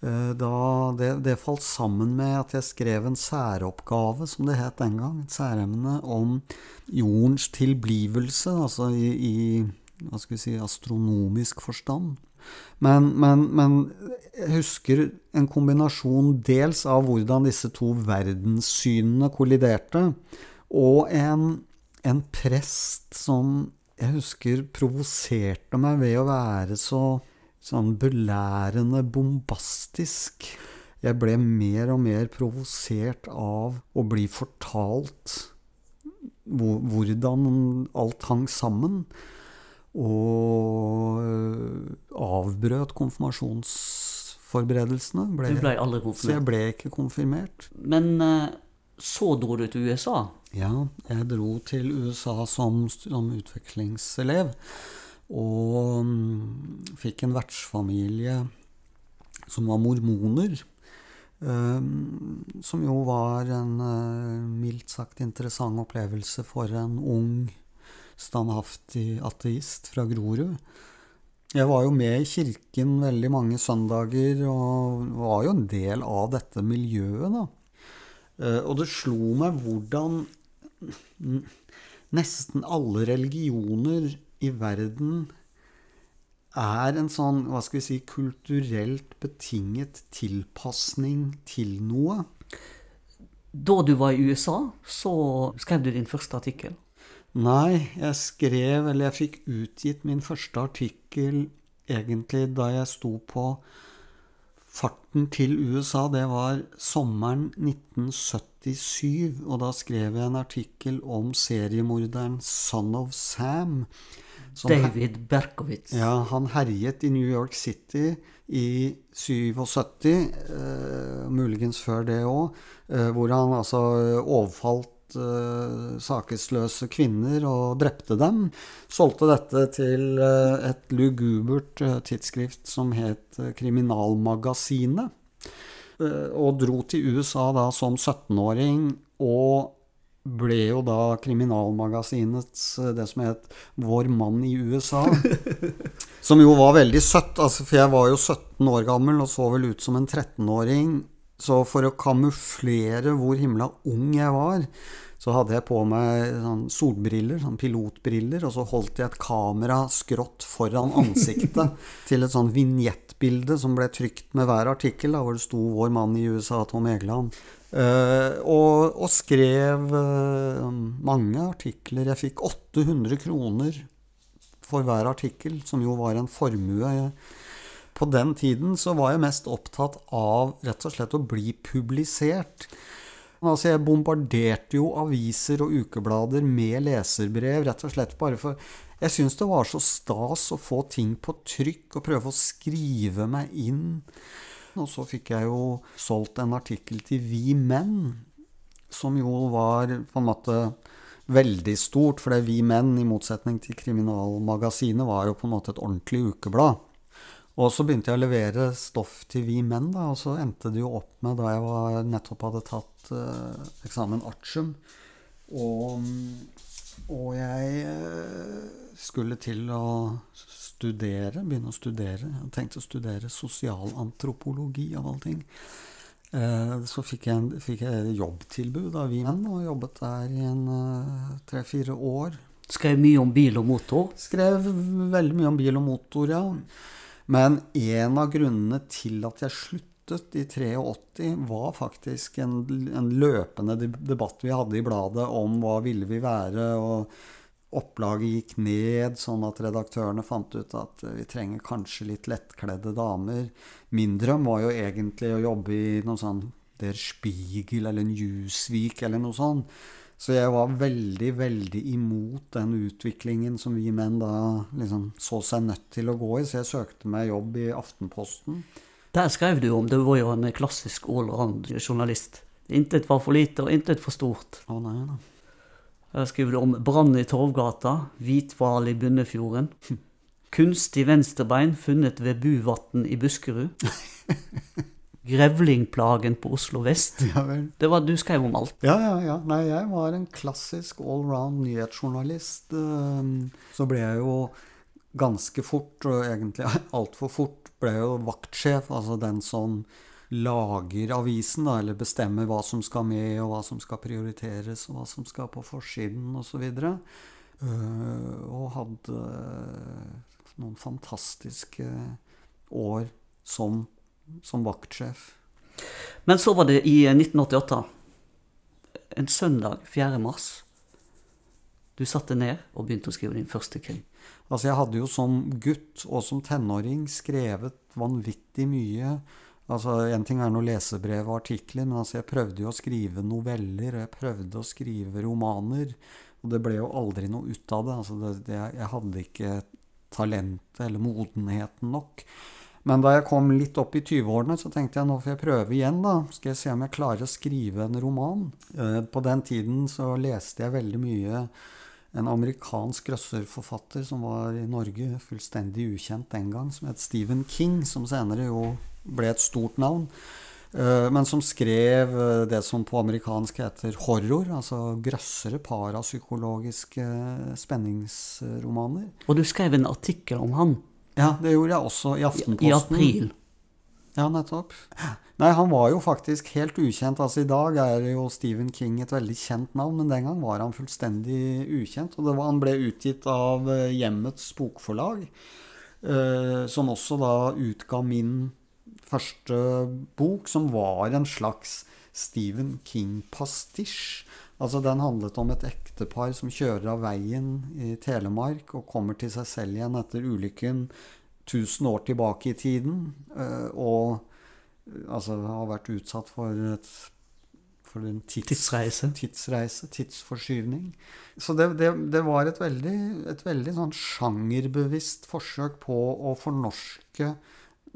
Eh, da det, det, falt sammen med at jeg skrev en særoppgave, som det het den gang. Et særemne om jordens tilblivelse, altså i, i hva skal vi si, astronomisk forstand. Men, men, men, jeg husker en kombinasjon dels av hvordan disse to verdenssynene kolliderte, og en, en prest som jeg husker provoserte meg ved å være så sånn belærende bombastisk. Jeg ble mer og mer provosert av å bli fortalt hvordan alt hang sammen og øh, avbrøt konfirmasjonsforberedelsene. Ble, du ble aldri konfirmert? Så jeg ble ikke konfirmert. Men øh, så dro du til USA? Ja, jeg dro til USA som, som utvekslingselev. Og um, fikk en vertsfamilie som var mormoner. Um, som jo var en uh, mildt sagt interessant opplevelse for en ung standhaftig ateist fra Grorud. Jeg var jo med i kirken veldig mange søndager og var jo en del av dette miljøet, da. Eh, og det slo meg hvordan nesten alle religioner i verden er en sånn, hva skal vi si, kulturelt betinget tilpasning til noe. Da du var i USA, så skrev du din første artikkel. Nei, jeg skrev, eller jeg fikk utgitt min første artikkel egentlig da jeg sto på farten til USA. Det var sommeren 1977, og da skrev jeg en artikkel om seriemorderen Son of Sam. David Berkowitz. Ja, han herjet i New York City i 77, eh, muligens før det òg, eh, hvor han altså overfalt uh, sakesløse kvinner og drepte dem. Solgte dette til uh, et lugubert uh, tidsskrift som het Kriminalmagasinet. og dro til USA da som 17-åring og ble jo da Kriminalmagasinets det som het Vår mann i USA. som jo var veldig søtt, altså, for jeg var jo 17 år gammel og så vel ut som en 13-åring. Så for å kamuflere hvor himla ung jeg var, så hadde jeg på meg sånn solbriller, sånn pilotbriller, og så holdt jeg et kamera skrått foran ansiktet til et sånn vignettbilde som ble trykt med hver artikkel, da, hvor det sto 'Vår mann i USA', Tom Egeland. Uh, og, og, skrev uh, mange artikler. Jeg fikk 800 kroner for hver artikkel, som jo var en formue. På den tiden så var jeg mest opptatt av rett og slett å bli publisert. Altså Jeg bombarderte jo aviser og ukeblader med leserbrev, rett og slett bare for Jeg syns det var så stas å få ting på trykk og prøve å skrive meg inn. Og så fikk jeg jo solgt en artikkel til Vi Menn, som jo var på en måte veldig stort. For Vi Menn, i motsetning til Kriminalmagasinet, var jo på en måte et ordentlig ukeblad. Og så begynte jeg å levere stoff til Vi Menn, da, og så endte det jo opp med, da jeg var, nettopp hadde tatt uh, eksamen artium, og, og jeg uh, skulle til å studere, begynne å studere. Jeg tenkte å studere sosialantropologi av alle ting. Eh, så fikk jeg, fikk jeg jobbtilbud av Wien og jobbet der i en eh, tre-fire år. Skrev mye om bil og motor? Skrev veldig mye om bil og motor, ja. Men en av grunnene til at jeg sluttet i 83, var faktisk en, en løpende debatt vi hadde i bladet om hva ville vi være. og opplaget gikk ned, sånn at redaktørene fant ut at vi trenger kanskje litt lettkledde damer. Min drøm var jo egentlig å jobbe i noe sånn Der Spiegel eller Newsweek eller noe sånt. Så jeg var veldig, veldig imot den utviklingen som vi menn da liksom så seg nødt til å gå i. Så jeg søkte meg jobb i Aftenposten. Der skrev du om du var jo en klassisk allround-journalist. Intet var for lite, og intet for stort. Å nei da. Der skriver du om brann i Torvgata, hvithval i Bunnefjorden. Kunstig venstrebein funnet ved Buvatn i Buskerud. Grevlingplagen på Oslo vest. Ja, det var Du skrev om alt. Ja, ja, ja. Nei, jeg var en klassisk allround nyhetsjournalist. Ehm, så ble jeg jo ganske fort, og egentlig altfor fort, ble jeg jo vaktsjef. Altså den som lager avisen, da, eller bestemmer hva som skal med, og hva som skal prioriteres, og hva som skal på forsiden, osv. Og, uh, og hadde noen fantastiske år som, som vaktsjef. Men så var det i 1988, en søndag 4. mars. Du satte ned og begynte å skrive din første krim. Altså, jeg hadde jo som gutt og som tenåring skrevet vanvittig mye Altså, En ting er noe lesebrev og artikler, men altså, jeg prøvde jo å skrive noveller, og jeg prøvde å skrive romaner. Og det ble jo aldri noe ut av det. Altså, det, det jeg hadde ikke talentet eller modenheten nok. Men da jeg kom litt opp i 20-årene, så tenkte jeg nå får jeg prøve igjen. da. Skal jeg se om jeg klarer å skrive en roman. Eh, på den tiden så leste jeg veldig mye en amerikansk grøsserforfatter som var i Norge, fullstendig ukjent den gang, som het Stephen King, som senere jo ble et stort navn. Eh, men som skrev eh, det som på amerikansk heter horror, altså grøssere parapsykologiske spenningsromaner. Og du skrev en artikkel om han? Ja, det gjorde jeg også i Aftenposten. I april? Ja, nettopp. Nei, han var jo faktisk helt ukjent. Altså I dag er jo Stephen King et veldig kjent navn, men den gang var han fullstendig ukjent. Og var, han ble utgitt av eh, Hjemmets bokforlag, eh, som også da utga min første bok, som var en slags Stephen King-pastisj. Altså Den handlet om et ektepar som kjører av veien i Telemark og kommer til seg selv igjen etter ulykken 1000 år tilbake i tiden. Eh, og altså har vært utsatt for, et, for en tids, tidsreise. tidsreise. Tidsforskyvning. Så det, det, det var et veldig, et veldig sånn sjangerbevisst forsøk på å fornorske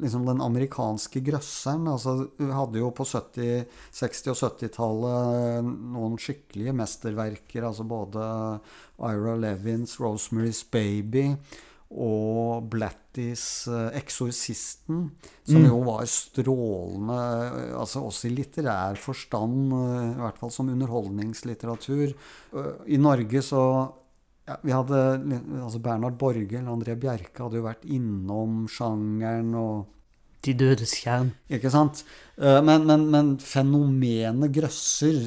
liksom den amerikanske grøsseren. Altså, hadde jo på 70, 60- og 70-tallet noen skikkelige mesterverker. Altså både Ira Levins 'Rosemary's Baby' og Blatties 'Eksorsisten', som mm. jo var strålende, altså også i litterær forstand, uh, i hvert fall som underholdningslitteratur. I Norge så ja, vi hadde, altså Bernhard Borge eller André Bjerke hadde jo vært innom sjangeren og De dødes kjern. Ikke sant? Eh, men, men, men, fenomenet grøsser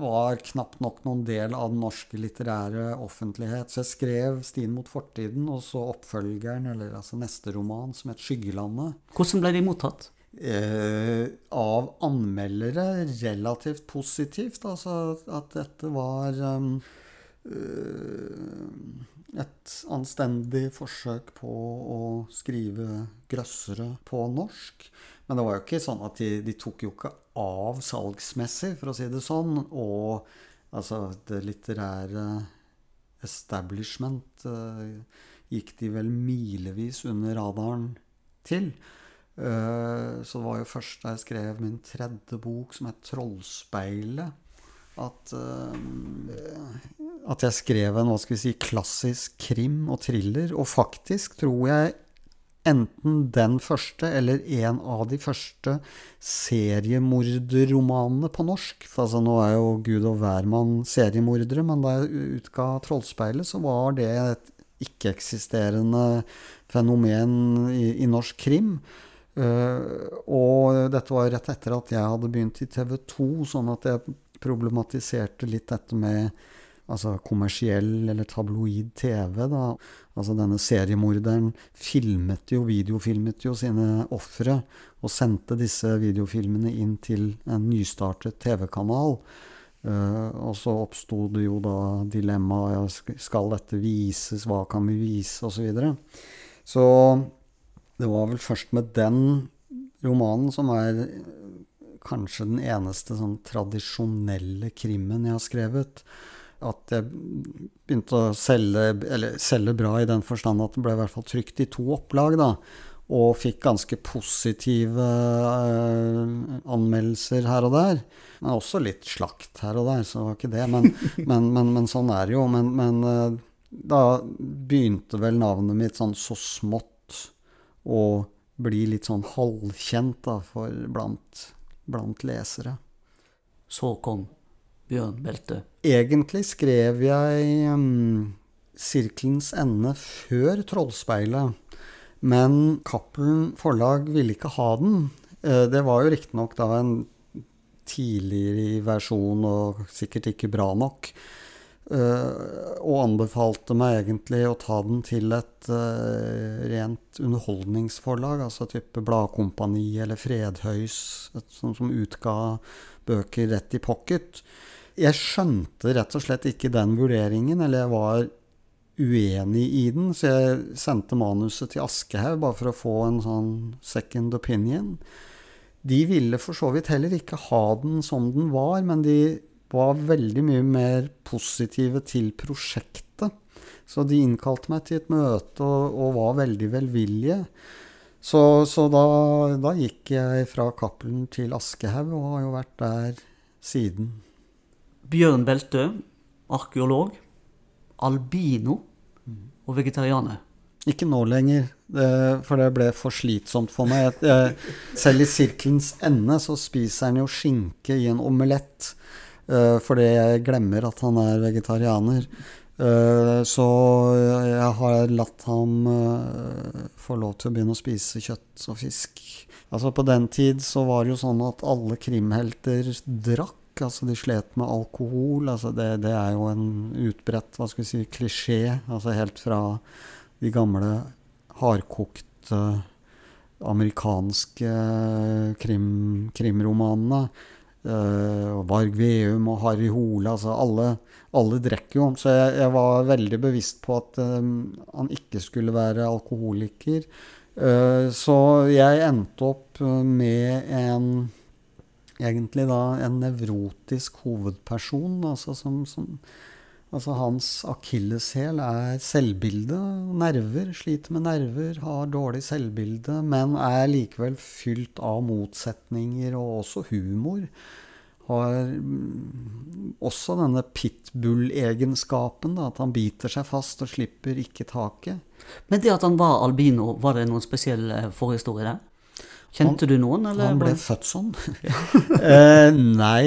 var knapt nok noen del av den norske litterære offentlighet. Så jeg skrev 'Stien mot fortiden' og så oppfølgeren, eller altså neste roman, som het 'Skyggelandet'. Hvordan ble de mottatt? Eh, av anmeldere relativt positivt. Altså at dette var um, et anstendig forsøk på å skrive grøssere på norsk. Men det var jo ikke sånn at de, de tok jo ikke av salgsmessig, for å si det sånn. Og altså det litterære establishment uh, gikk de vel milevis under radaren til. Uh, så det var jo først da jeg skrev min tredje bok, som het 'Trollspeilet', at, uh, at jeg skrev en hva skal vi si, klassisk krim og thriller. Og faktisk tror jeg enten den første eller en av de første seriemorderromanene på norsk. Altså, nå er jo Gud og hvermann seriemordere, men da jeg utga 'Trollspeilet', så var det et ikke-eksisterende fenomen i, i, norsk krim. Uh, og dette var rett etter at jeg hadde begynt i TV 2, sånn at jeg problematiserte litt dette med altså kommersiell eller tabloid TV. da. Altså denne seriemorderen filmet jo, videofilmet jo sine ofre og sendte disse videofilmene inn til en nystartet TV-kanal. Uh, og så oppsto det jo da dilemmaet skal dette vises, hva kan vi vise, osv. Så, videre. så det var vel først med den romanen som er kanskje den eneste sånn tradisjonelle krimmen jeg har skrevet. At jeg begynte å selge, eller selge bra i den forstand at det ble i hvert fall trykt i to opplag. da, Og fikk ganske positive eh, anmeldelser her og der. Men også litt slakt her og der, så det var ikke det. Men, men, men, men sånn er det jo. Men, uh, da begynte vel navnet mitt sånn så smått å bli litt sånn halvkjent da, for blant blant lesere. Så kom Bjørn Belte. Egentlig skrev jeg um, 'Sirkelens ende' før 'Trollspeilet'. Men Cappelen forlag ville ikke ha den. Eh, det var jo riktignok da en tidligere versjon og sikkert ikke bra nok. Uh, og anbefalte meg egentlig å ta den til et uh, rent underholdningsforlag, altså type Bladkompani eller Fredhøys, som, som utga bøker rett i pocket. Jeg skjønte rett og slett ikke den vurderingen, eller jeg var uenig i den, så jeg sendte manuset til Aschehoug bare for å få en sånn second opinion. De ville for så vidt heller ikke ha den som den var, men de var veldig mye mer positive til prosjektet. Så de innkalte meg til et møte og, og var veldig velvillige. Så, så da, da, gikk jeg fra Cappelen til Aschehoug og har jo vært der siden. Bjørn Beltø, arkeolog, albino og vegetarianer. Ikke nå lenger, for det ble for slitsomt for meg. selv i sirkelens ende så spiser han jo skinke i en omelett. Uh, fordi jeg glemmer at han er vegetarianer. Uh, så jeg har latt ham uh, få lov til å begynne å spise kjøtt og fisk. Altså På den tid så var det jo sånn at alle krimhelter drakk. Altså de slet med alkohol. Altså det, det er jo en utbredt hva skal vi si, klisjé. Altså helt fra de gamle hardkokte amerikanske krim, krimromanene Uh, Varg Veum og Harry Hole. Altså alle, alle drikker jo. Så jeg, jeg, var veldig bevisst på at um, han ikke skulle være alkoholiker. Uh, så jeg endte opp med en Egentlig da en nevrotisk hovedperson, altså som, som Altså hans akilleshæl er selvbilde, nerver, sliter med nerver, har dårlig selvbilde, men er likevel fylt av motsetninger og også humor. Har mm, også denne pitbull-egenskapen, at han biter seg fast og slipper ikke taket. Men det at han var albino, var det noen spesiell forhistorie der? Kjente han, du noen? Eller? Han ble født sånn. eh, nei,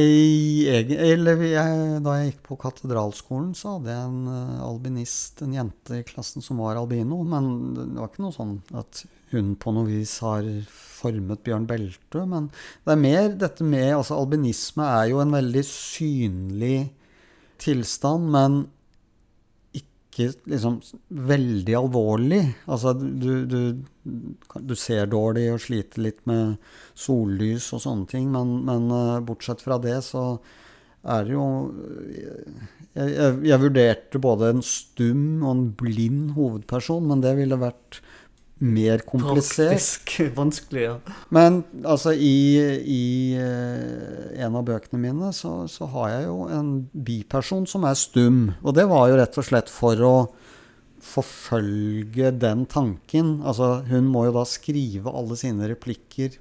jeg, eller jeg, da jeg gikk på katedralskolen, så hadde jeg en uh, albinist, en jente i klassen som var albino. Men det var ikke noe sånn at hun på noe vis har formet Bjørn Beltø. Men det er mer dette med altså Albinisme er jo en veldig synlig tilstand, men ikke liksom veldig alvorlig. Altså, du, du, du, ser dårlig og sliter litt med sollys og sånne ting, men, men uh, bortsett fra det så er det jo jeg, jeg, jeg, vurderte både en stum og en blind hovedperson, men det ville vært mer komplisert. Praktisk vanskelig, ja. Men altså, i, i uh, en av bøkene mine så, så, har jeg jo en biperson som er stum. Og det var jo rett og slett for å forfølge den tanken. Altså, hun må jo da skrive alle sine replikker.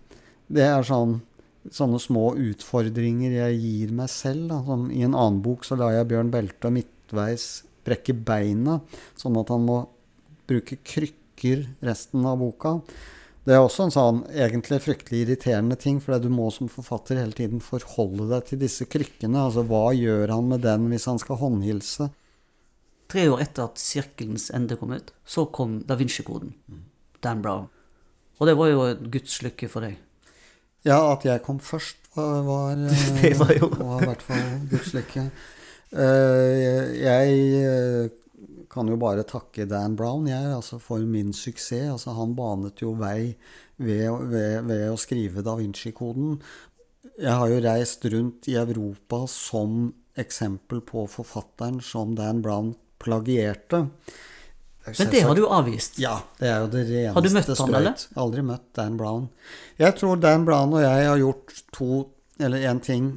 Det er sånn sånne små utfordringer jeg gir meg selv. Da. Som I en annen bok så lar jeg Bjørn Belte midtveis brekke beina, sånn at han må bruke krykker husker resten av boka. Det er også en sånn egentlig fryktelig irriterende ting, for du må som forfatter hele tiden forholde deg til disse krykkene. Altså hva gjør han med den hvis han skal håndhilse? Tre år etter at 'Sirkelens ende' kom ut, så kom Da Vinci-koden. Dan Brown. Og det var jo en guds lykke for deg. Ja, at jeg kom først, var, var, det var, jo. var i hvert fall guds lykke. Uh, jeg eh, kan jo bare takke Dan Brown jeg, altså for min suksess. Altså, han banet jo vei ved, ved, ved å skrive Da Vinci-koden. Jeg har jo reist rundt i Europa som eksempel på forfatteren som Dan Brown plagierte. Men det har du avvist? Ja, det er jo det reneste Har du møtt han, eller? Aldri møtt Dan Brown. Jeg tror Dan Brown og jeg har gjort to, eller én ting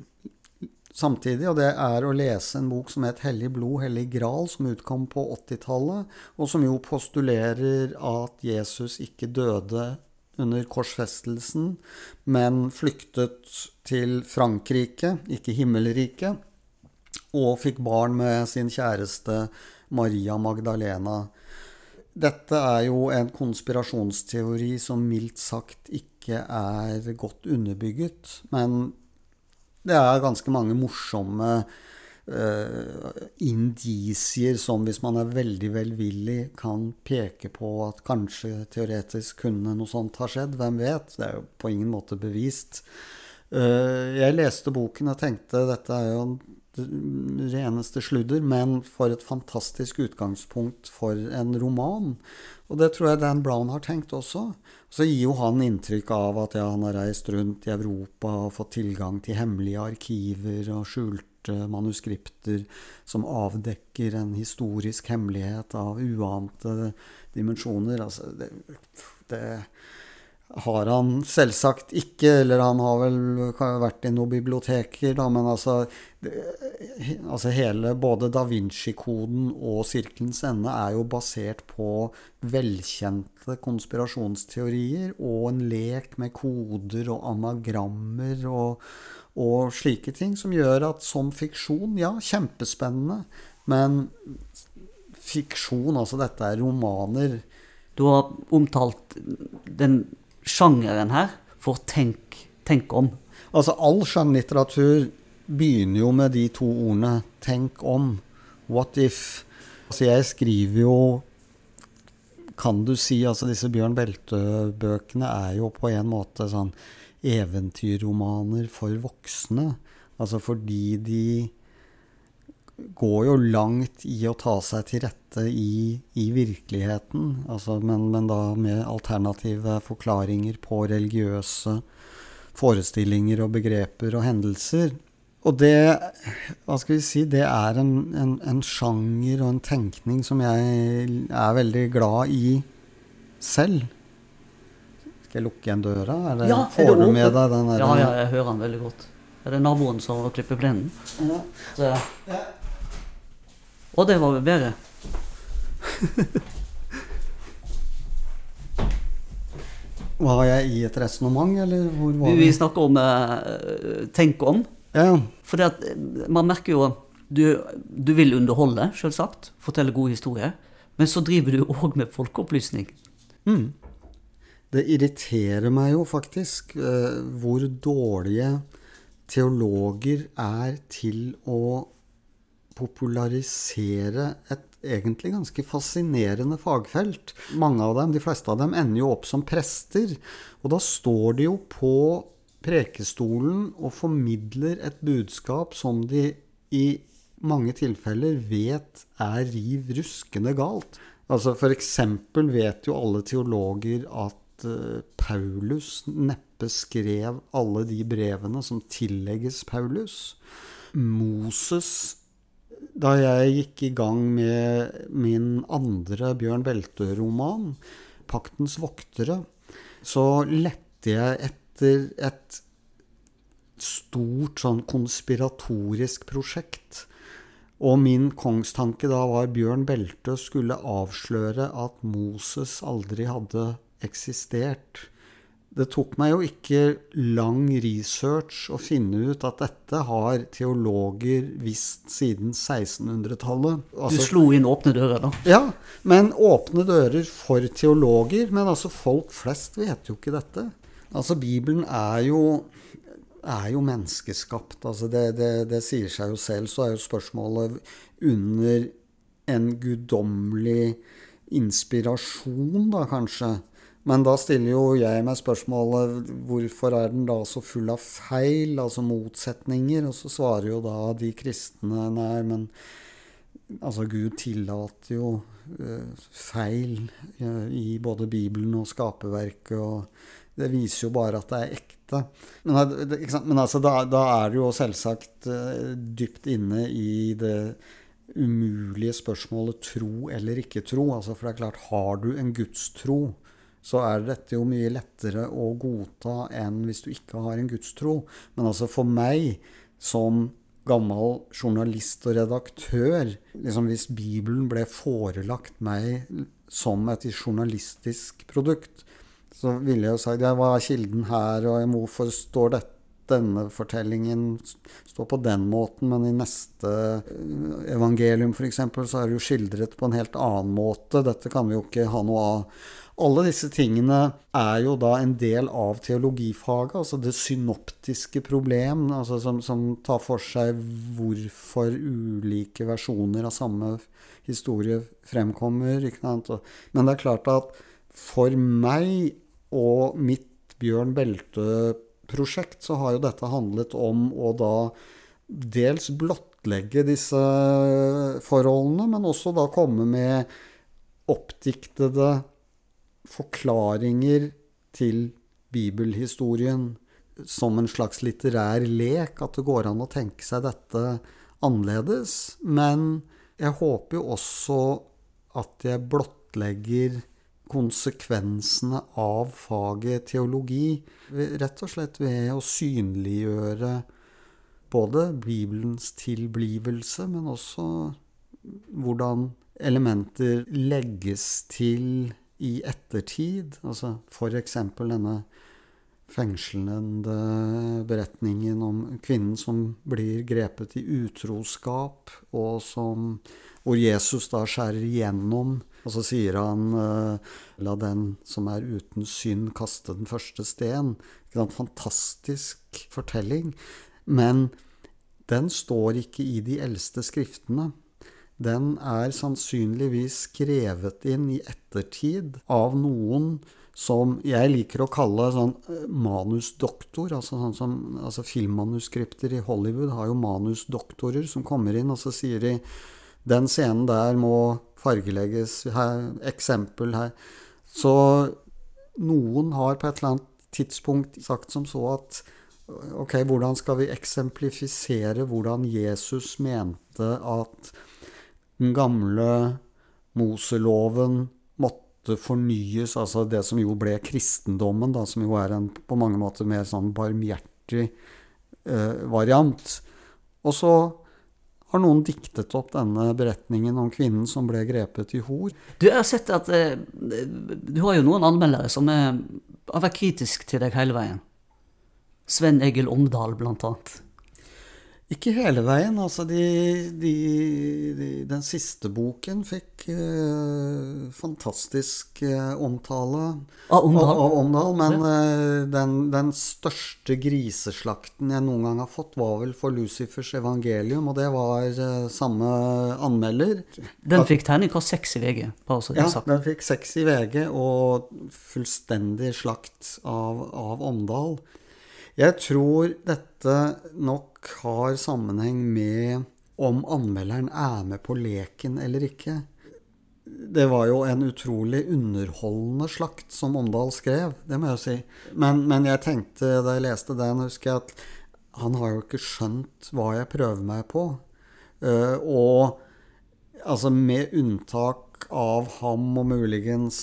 samtidig, og det er å lese en bok som het 'Hellig blod, hellig gral', som utkom på 80-tallet, og som jo postulerer at Jesus ikke døde under korsfestelsen, men flyktet til Frankrike, ikke himmelriket, og fikk barn med sin kjæreste Maria Magdalena. Dette er jo en konspirasjonsteori som mildt sagt ikke er godt underbygget, men det er ganske mange morsomme uh, indisier som, hvis man er veldig velvillig, kan peke på at kanskje teoretisk kunne noe sånt ha skjedd. Hvem vet? Det er jo på ingen måte bevist. Uh, jeg leste boken og tenkte dette er jo reneste sludder, men for et fantastisk utgangspunkt for en roman. Og det tror jeg Dan Brown har tenkt også. Så gir jo han inntrykk av at ja, han har reist rundt i Europa og fått tilgang til hemmelige arkiver og skjulte manuskripter som avdekker en historisk hemmelighet av uante dimensjoner. Altså, det, det har han selvsagt ikke, eller han har vel vært i noen biblioteker, da, men altså, altså hele Både da Vinci-koden og Sirkelens ende er jo basert på velkjente konspirasjonsteorier og en lek med koder og anagrammer og, og slike ting, som gjør at som fiksjon, ja, kjempespennende, men fiksjon, altså dette er romaner. Du har omtalt den sjangeren her for tenk, tenk om. Altså all skjønnlitteratur begynner jo med de to ordene 'tenk om', 'what if'. Altså jeg skriver jo kan du si, altså disse Bjørn Belte-bøkene er jo på en måte sånn eventyrromaner for voksne. Altså fordi de går jo langt i å ta seg til rette i, i virkeligheten, altså, men, men, da med alternative forklaringer på religiøse forestillinger og begreper og hendelser. Og det, hva skal vi si, det er en, en, en sjanger og en tenkning som jeg er veldig glad i selv. Skal jeg lukke igjen døra? Det, ja, får du med deg den der? Ja, ja, jeg hører den veldig godt. Er det naboen som klipper plenen? Ja. Så, ja. Og det var vel bedre. Var jeg i et resonnement, eller hvor var Vi, vi snakker om eh, tenk om. Ja, For at, eh, man merker jo du, du vil underholde, selvsagt. Fortelle gode historier. Men så driver du òg med folkeopplysning. Mm. Det irriterer meg jo faktisk eh, hvor dårlige teologer er til å popularisere et egentlig ganske fascinerende fagfelt. Mange av dem, de fleste av dem, ender jo opp som prester. Og da står de jo på prekestolen og formidler et budskap som de i mange tilfeller vet er riv ruskende galt. Altså F.eks. vet jo alle teologer at uh, Paulus neppe skrev alle de brevene som tillegges Paulus. Moses Da jeg gikk i gang med min andre Bjørn Beltø-roman, 'Paktens voktere', så lette jeg etter et stort sånn konspiratorisk prosjekt og min kongstanke da var Bjørn Belte skulle avsløre at Moses aldri hadde eksistert. Det tok meg jo ikke lang research å finne ut at dette har teologer visst siden 1600-tallet. Altså, du slo inn åpne dører, da? Ja, men åpne dører for teologer. Men altså, folk flest vet jo ikke dette. Altså, Bibelen er jo er jo menneskeskapt. Altså det, det, det, sier seg jo selv. Så er jo spørsmålet under en guddommelig inspirasjon, da kanskje. Men da stiller jo jeg meg spørsmålet hvorfor er den da så full av feil, altså motsetninger? Og så svarer jo da de kristne nei, men altså Gud tillater jo uh, feil uh, i både Bibelen og skaperverket. og Det viser jo bare at det er ekte. Men, men altså, da, da, er du jo selvsagt uh, dypt inne i det umulige spørsmålet tro eller ikke tro. Altså, for det er klart, har du en gudstro, så er dette jo mye lettere å godta enn hvis du ikke har en gudstro. Men altså for meg som gammel journalist og redaktør liksom Hvis Bibelen ble forelagt meg som et journalistisk produkt, så ville jeg jo sagt hva er kilden her, og hvorfor står dette? denne fortellingen står på den måten, men i neste eh, evangelium f.eks. så er det jo skildret på en helt annen måte. Dette kan vi jo ikke ha noe av. Alle disse tingene er jo da en del av teologifaget, altså det synoptiske problem, altså som, som, tar for seg hvorfor ulike versjoner av samme historie fremkommer. Men det er klart at for meg og mitt Bjørn Belte-prosjekt, så har jo dette handlet om å da dels blottlegge disse forholdene, men også da komme med oppdiktede forklaringer til bibelhistorien som en slags litterær lek, at det går an å tenke seg dette annerledes. Men jeg håper jo også at jeg blottlegger konsekvensene av faget teologi, rett og slett ved å synliggjøre både Bibelens tilblivelse, men også hvordan elementer legges til i ettertid. Altså f.eks. denne fengslende beretningen om kvinnen som blir grepet i utroskap, og som, hvor Jesus da skjærer igjennom og så sier han eh, La den som er uten synd, kaste den første sten. En fantastisk fortelling. Men den står ikke i de eldste skriftene. Den er sannsynligvis skrevet inn i ettertid av noen som jeg liker å kalle sånn eh, manusdoktor. Altså, sånn som, altså Filmmanuskripter i Hollywood har jo manusdoktorer som kommer inn, og så sier de den scenen der må fargelegges. Her, eksempel her. Så noen har på et eller annet tidspunkt sagt som så at ok, hvordan skal vi eksemplifisere hvordan Jesus mente at den gamle Moseloven måtte fornyes, altså det som jo ble kristendommen, da, som jo er en på mange måter mer sånn barmhjertig eh, variant. Og så har noen diktet opp denne beretningen om kvinnen som ble grepet i hor. Du, jeg har sett at eh, du har jo noen anmeldere som er, har vært kritiske til deg hele veien. Sven Egil Omdal, blant annet. Ikke hele veien. Altså, de, de, de, den siste boken fikk uh, fantastisk uh, omtale Av Omdal? Av, av Omdal men uh, den, den, største griseslakten jeg noen gang har fått, var vel for Lucifers evangelium, og det var samme anmelder. Den fikk terningkast seks i VG? bare så Ja, den fikk seks i VG, og fullstendig slakt av, av Omdal. Jeg tror dette nok har sammenheng med om anmelderen er med på leken eller ikke. Det var jo en utrolig underholdende slakt som Omdal skrev, det må jeg si. Men, men jeg tenkte da jeg leste den, husker jeg at han har jo ikke skjønt hva jeg prøver meg på. Uh, og altså med unntak av ham og muligens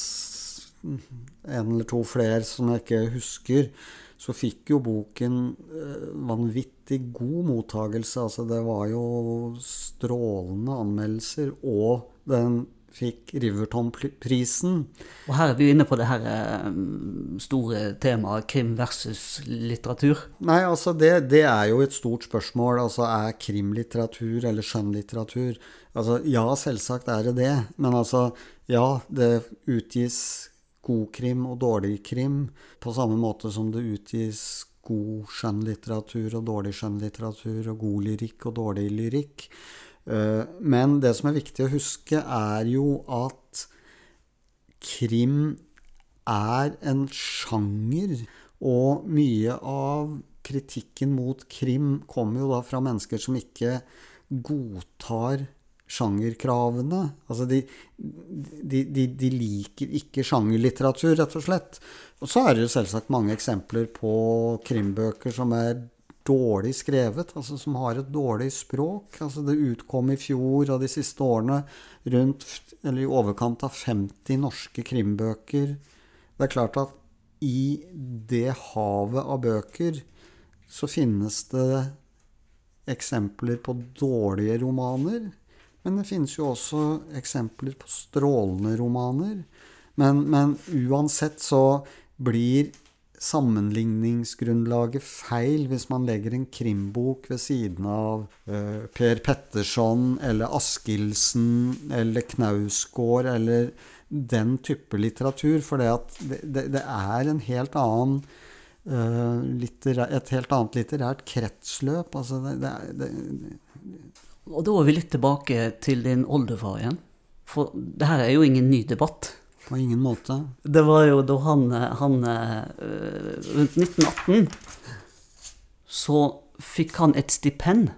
en eller to flere som jeg ikke husker, så fikk jo boken uh, vanvittig god mottagelse. Altså, det var jo strålende anmeldelser, og den fikk Riverton-prisen. Og her er vi inne på det her eh, store temaet krim versus litteratur. Nei, altså det, det er jo et stort spørsmål. Altså er krim litteratur eller skjønnlitteratur? Altså ja, selvsagt er det det. Men altså ja, det utgis god krim og dårlig krim, på samme måte som det utgis god skjønnlitteratur og dårlig skjønnlitteratur, og god lyrikk og dårlig lyrikk. Eh, men det som er viktig å huske, er jo at krim er en sjanger, og mye av kritikken mot krim kommer jo da fra mennesker som ikke godtar sjangerkravene. Altså de, de, de, de, liker ikke sjangerlitteratur, rett og slett. Og så er det jo selvsagt mange eksempler på krimbøker som er dårlig skrevet, altså som har et dårlig språk. Altså det utkom i fjor og de siste årene rundt, eller i overkant av 50 norske krimbøker. Det er klart at i det havet av bøker så finnes det eksempler på dårlige romaner. Men det finnes jo også eksempler på strålende romaner. Men, men uansett så blir sammenligningsgrunnlaget feil hvis man legger en krimbok ved siden av uh, Per Petterson eller Askildsen eller Knausgård eller den type litteratur. For det, det, det, er en helt annen uh, litterær, et helt annet litterært kretsløp. Altså det, det, og da er vi litt tilbake til din oldefar igjen. For det her er jo ingen ny debatt. På ingen måte. Det var jo da han, han eh, Rundt 1918 så fikk han et stipend.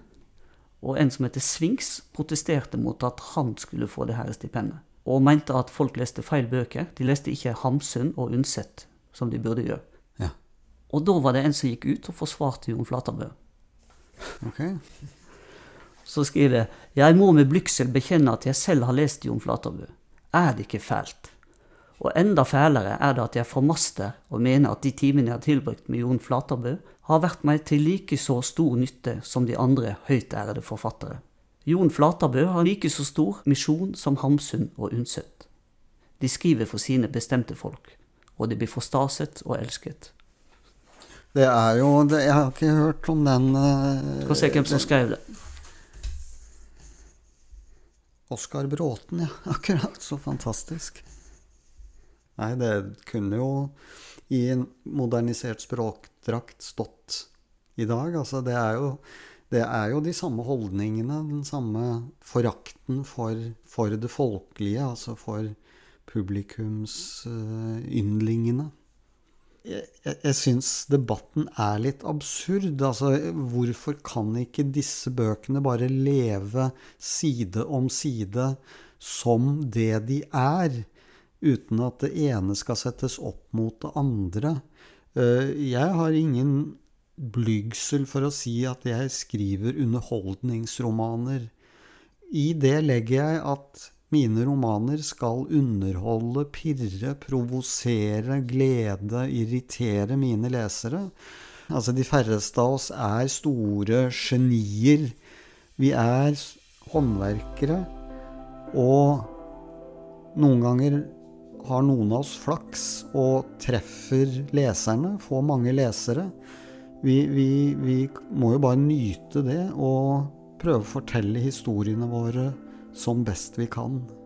Og en som heter Sphinx, protesterte mot at han skulle få det her stipendet. Og mente at folk leste feil bøker. De leste ikke Hamsun og Undset, som de burde gjøre. Ja. Og da var det en som gikk ut og forsvarte Jon Flaterbø. Okay så skriver jeg Jeg må med blygsel bekjenne at jeg selv har lest Jon Flaterbø. Er det ikke fælt? Og enda fælere er det at jeg formaster og mener at de timene jeg har tilbrakt med Jon Flaterbø, har vært meg til like så stor nytte som de andre høytærede forfattere. Jon Flaterbø har like så stor misjon som Hamsun og Undset. De skriver for sine bestemte folk, og de blir forstaset og elsket. Det er jo det, Jeg har ikke hørt om den uh, Skal se hvem som skrev det. Oskar Bråten, ja. Akkurat. Så fantastisk. Nei, det kunne jo i en modernisert språkdrakt stått i dag. Altså, det er jo, det er jo de samme holdningene, den samme forakten for, for det folkelige, altså for publikumsyndlingene. Uh, jeg, jeg syns debatten er litt absurd. Altså, hvorfor kan ikke disse bøkene bare leve side om side som det de er, uten at det ene skal settes opp mot det andre? Eh, jeg har ingen blygsel for å si at jeg skriver underholdningsromaner. I det legger jeg at mine romaner skal underholde, pirre, provosere, glede, irritere mine lesere. Altså, de færreste av oss er store genier. Vi er håndverkere, og noen ganger har noen av oss flaks og treffer leserne, får mange lesere. Vi, vi, vi må jo bare nyte det og prøve å fortelle historiene våre som best vi kan.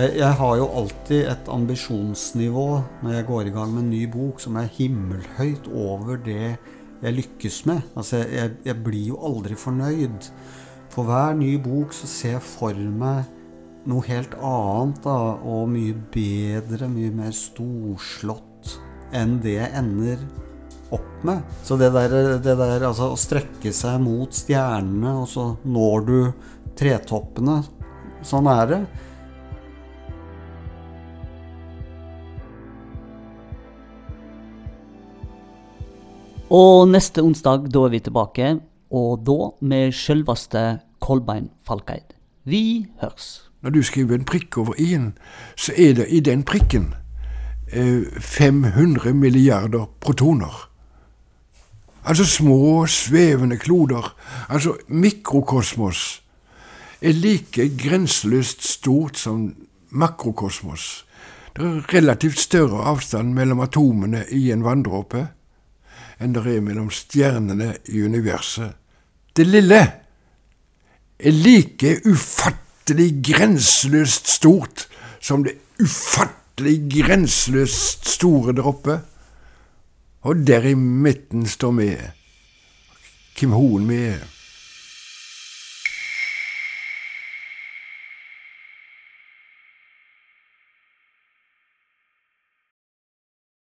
Jeg, jeg, har jo alltid et ambisjonsnivå når jeg går i gang med en ny bok som er himmelhøyt over det jeg lykkes med. Altså, jeg, jeg blir jo aldri fornøyd. For hver ny bok så ser jeg for meg noe helt annet da, og mye bedre, mye mer storslått enn det jeg ender opp med. Så det der, det der altså, å strekke seg mot stjernene, og så når du tretoppene Sånn er det. Og neste onsdag, da er vi tilbake, og da med selveste Kolbein Falkeid. Vi hørs. Når du skriver en prikk over i-en, så er det i den prikken eh, 500 milliarder protoner. Altså små, svevende kloder. Altså mikrokosmos er like grenseløst stort som makrokosmos. Det er relativt større avstand mellom atomene i en vanndråpe enn det er mellom stjernene i universet. Det lille er like ufattelig grenseløst stort som det ufattelig grenseløst store der oppe. Og der i midten står vi, Kim Hoen vi er.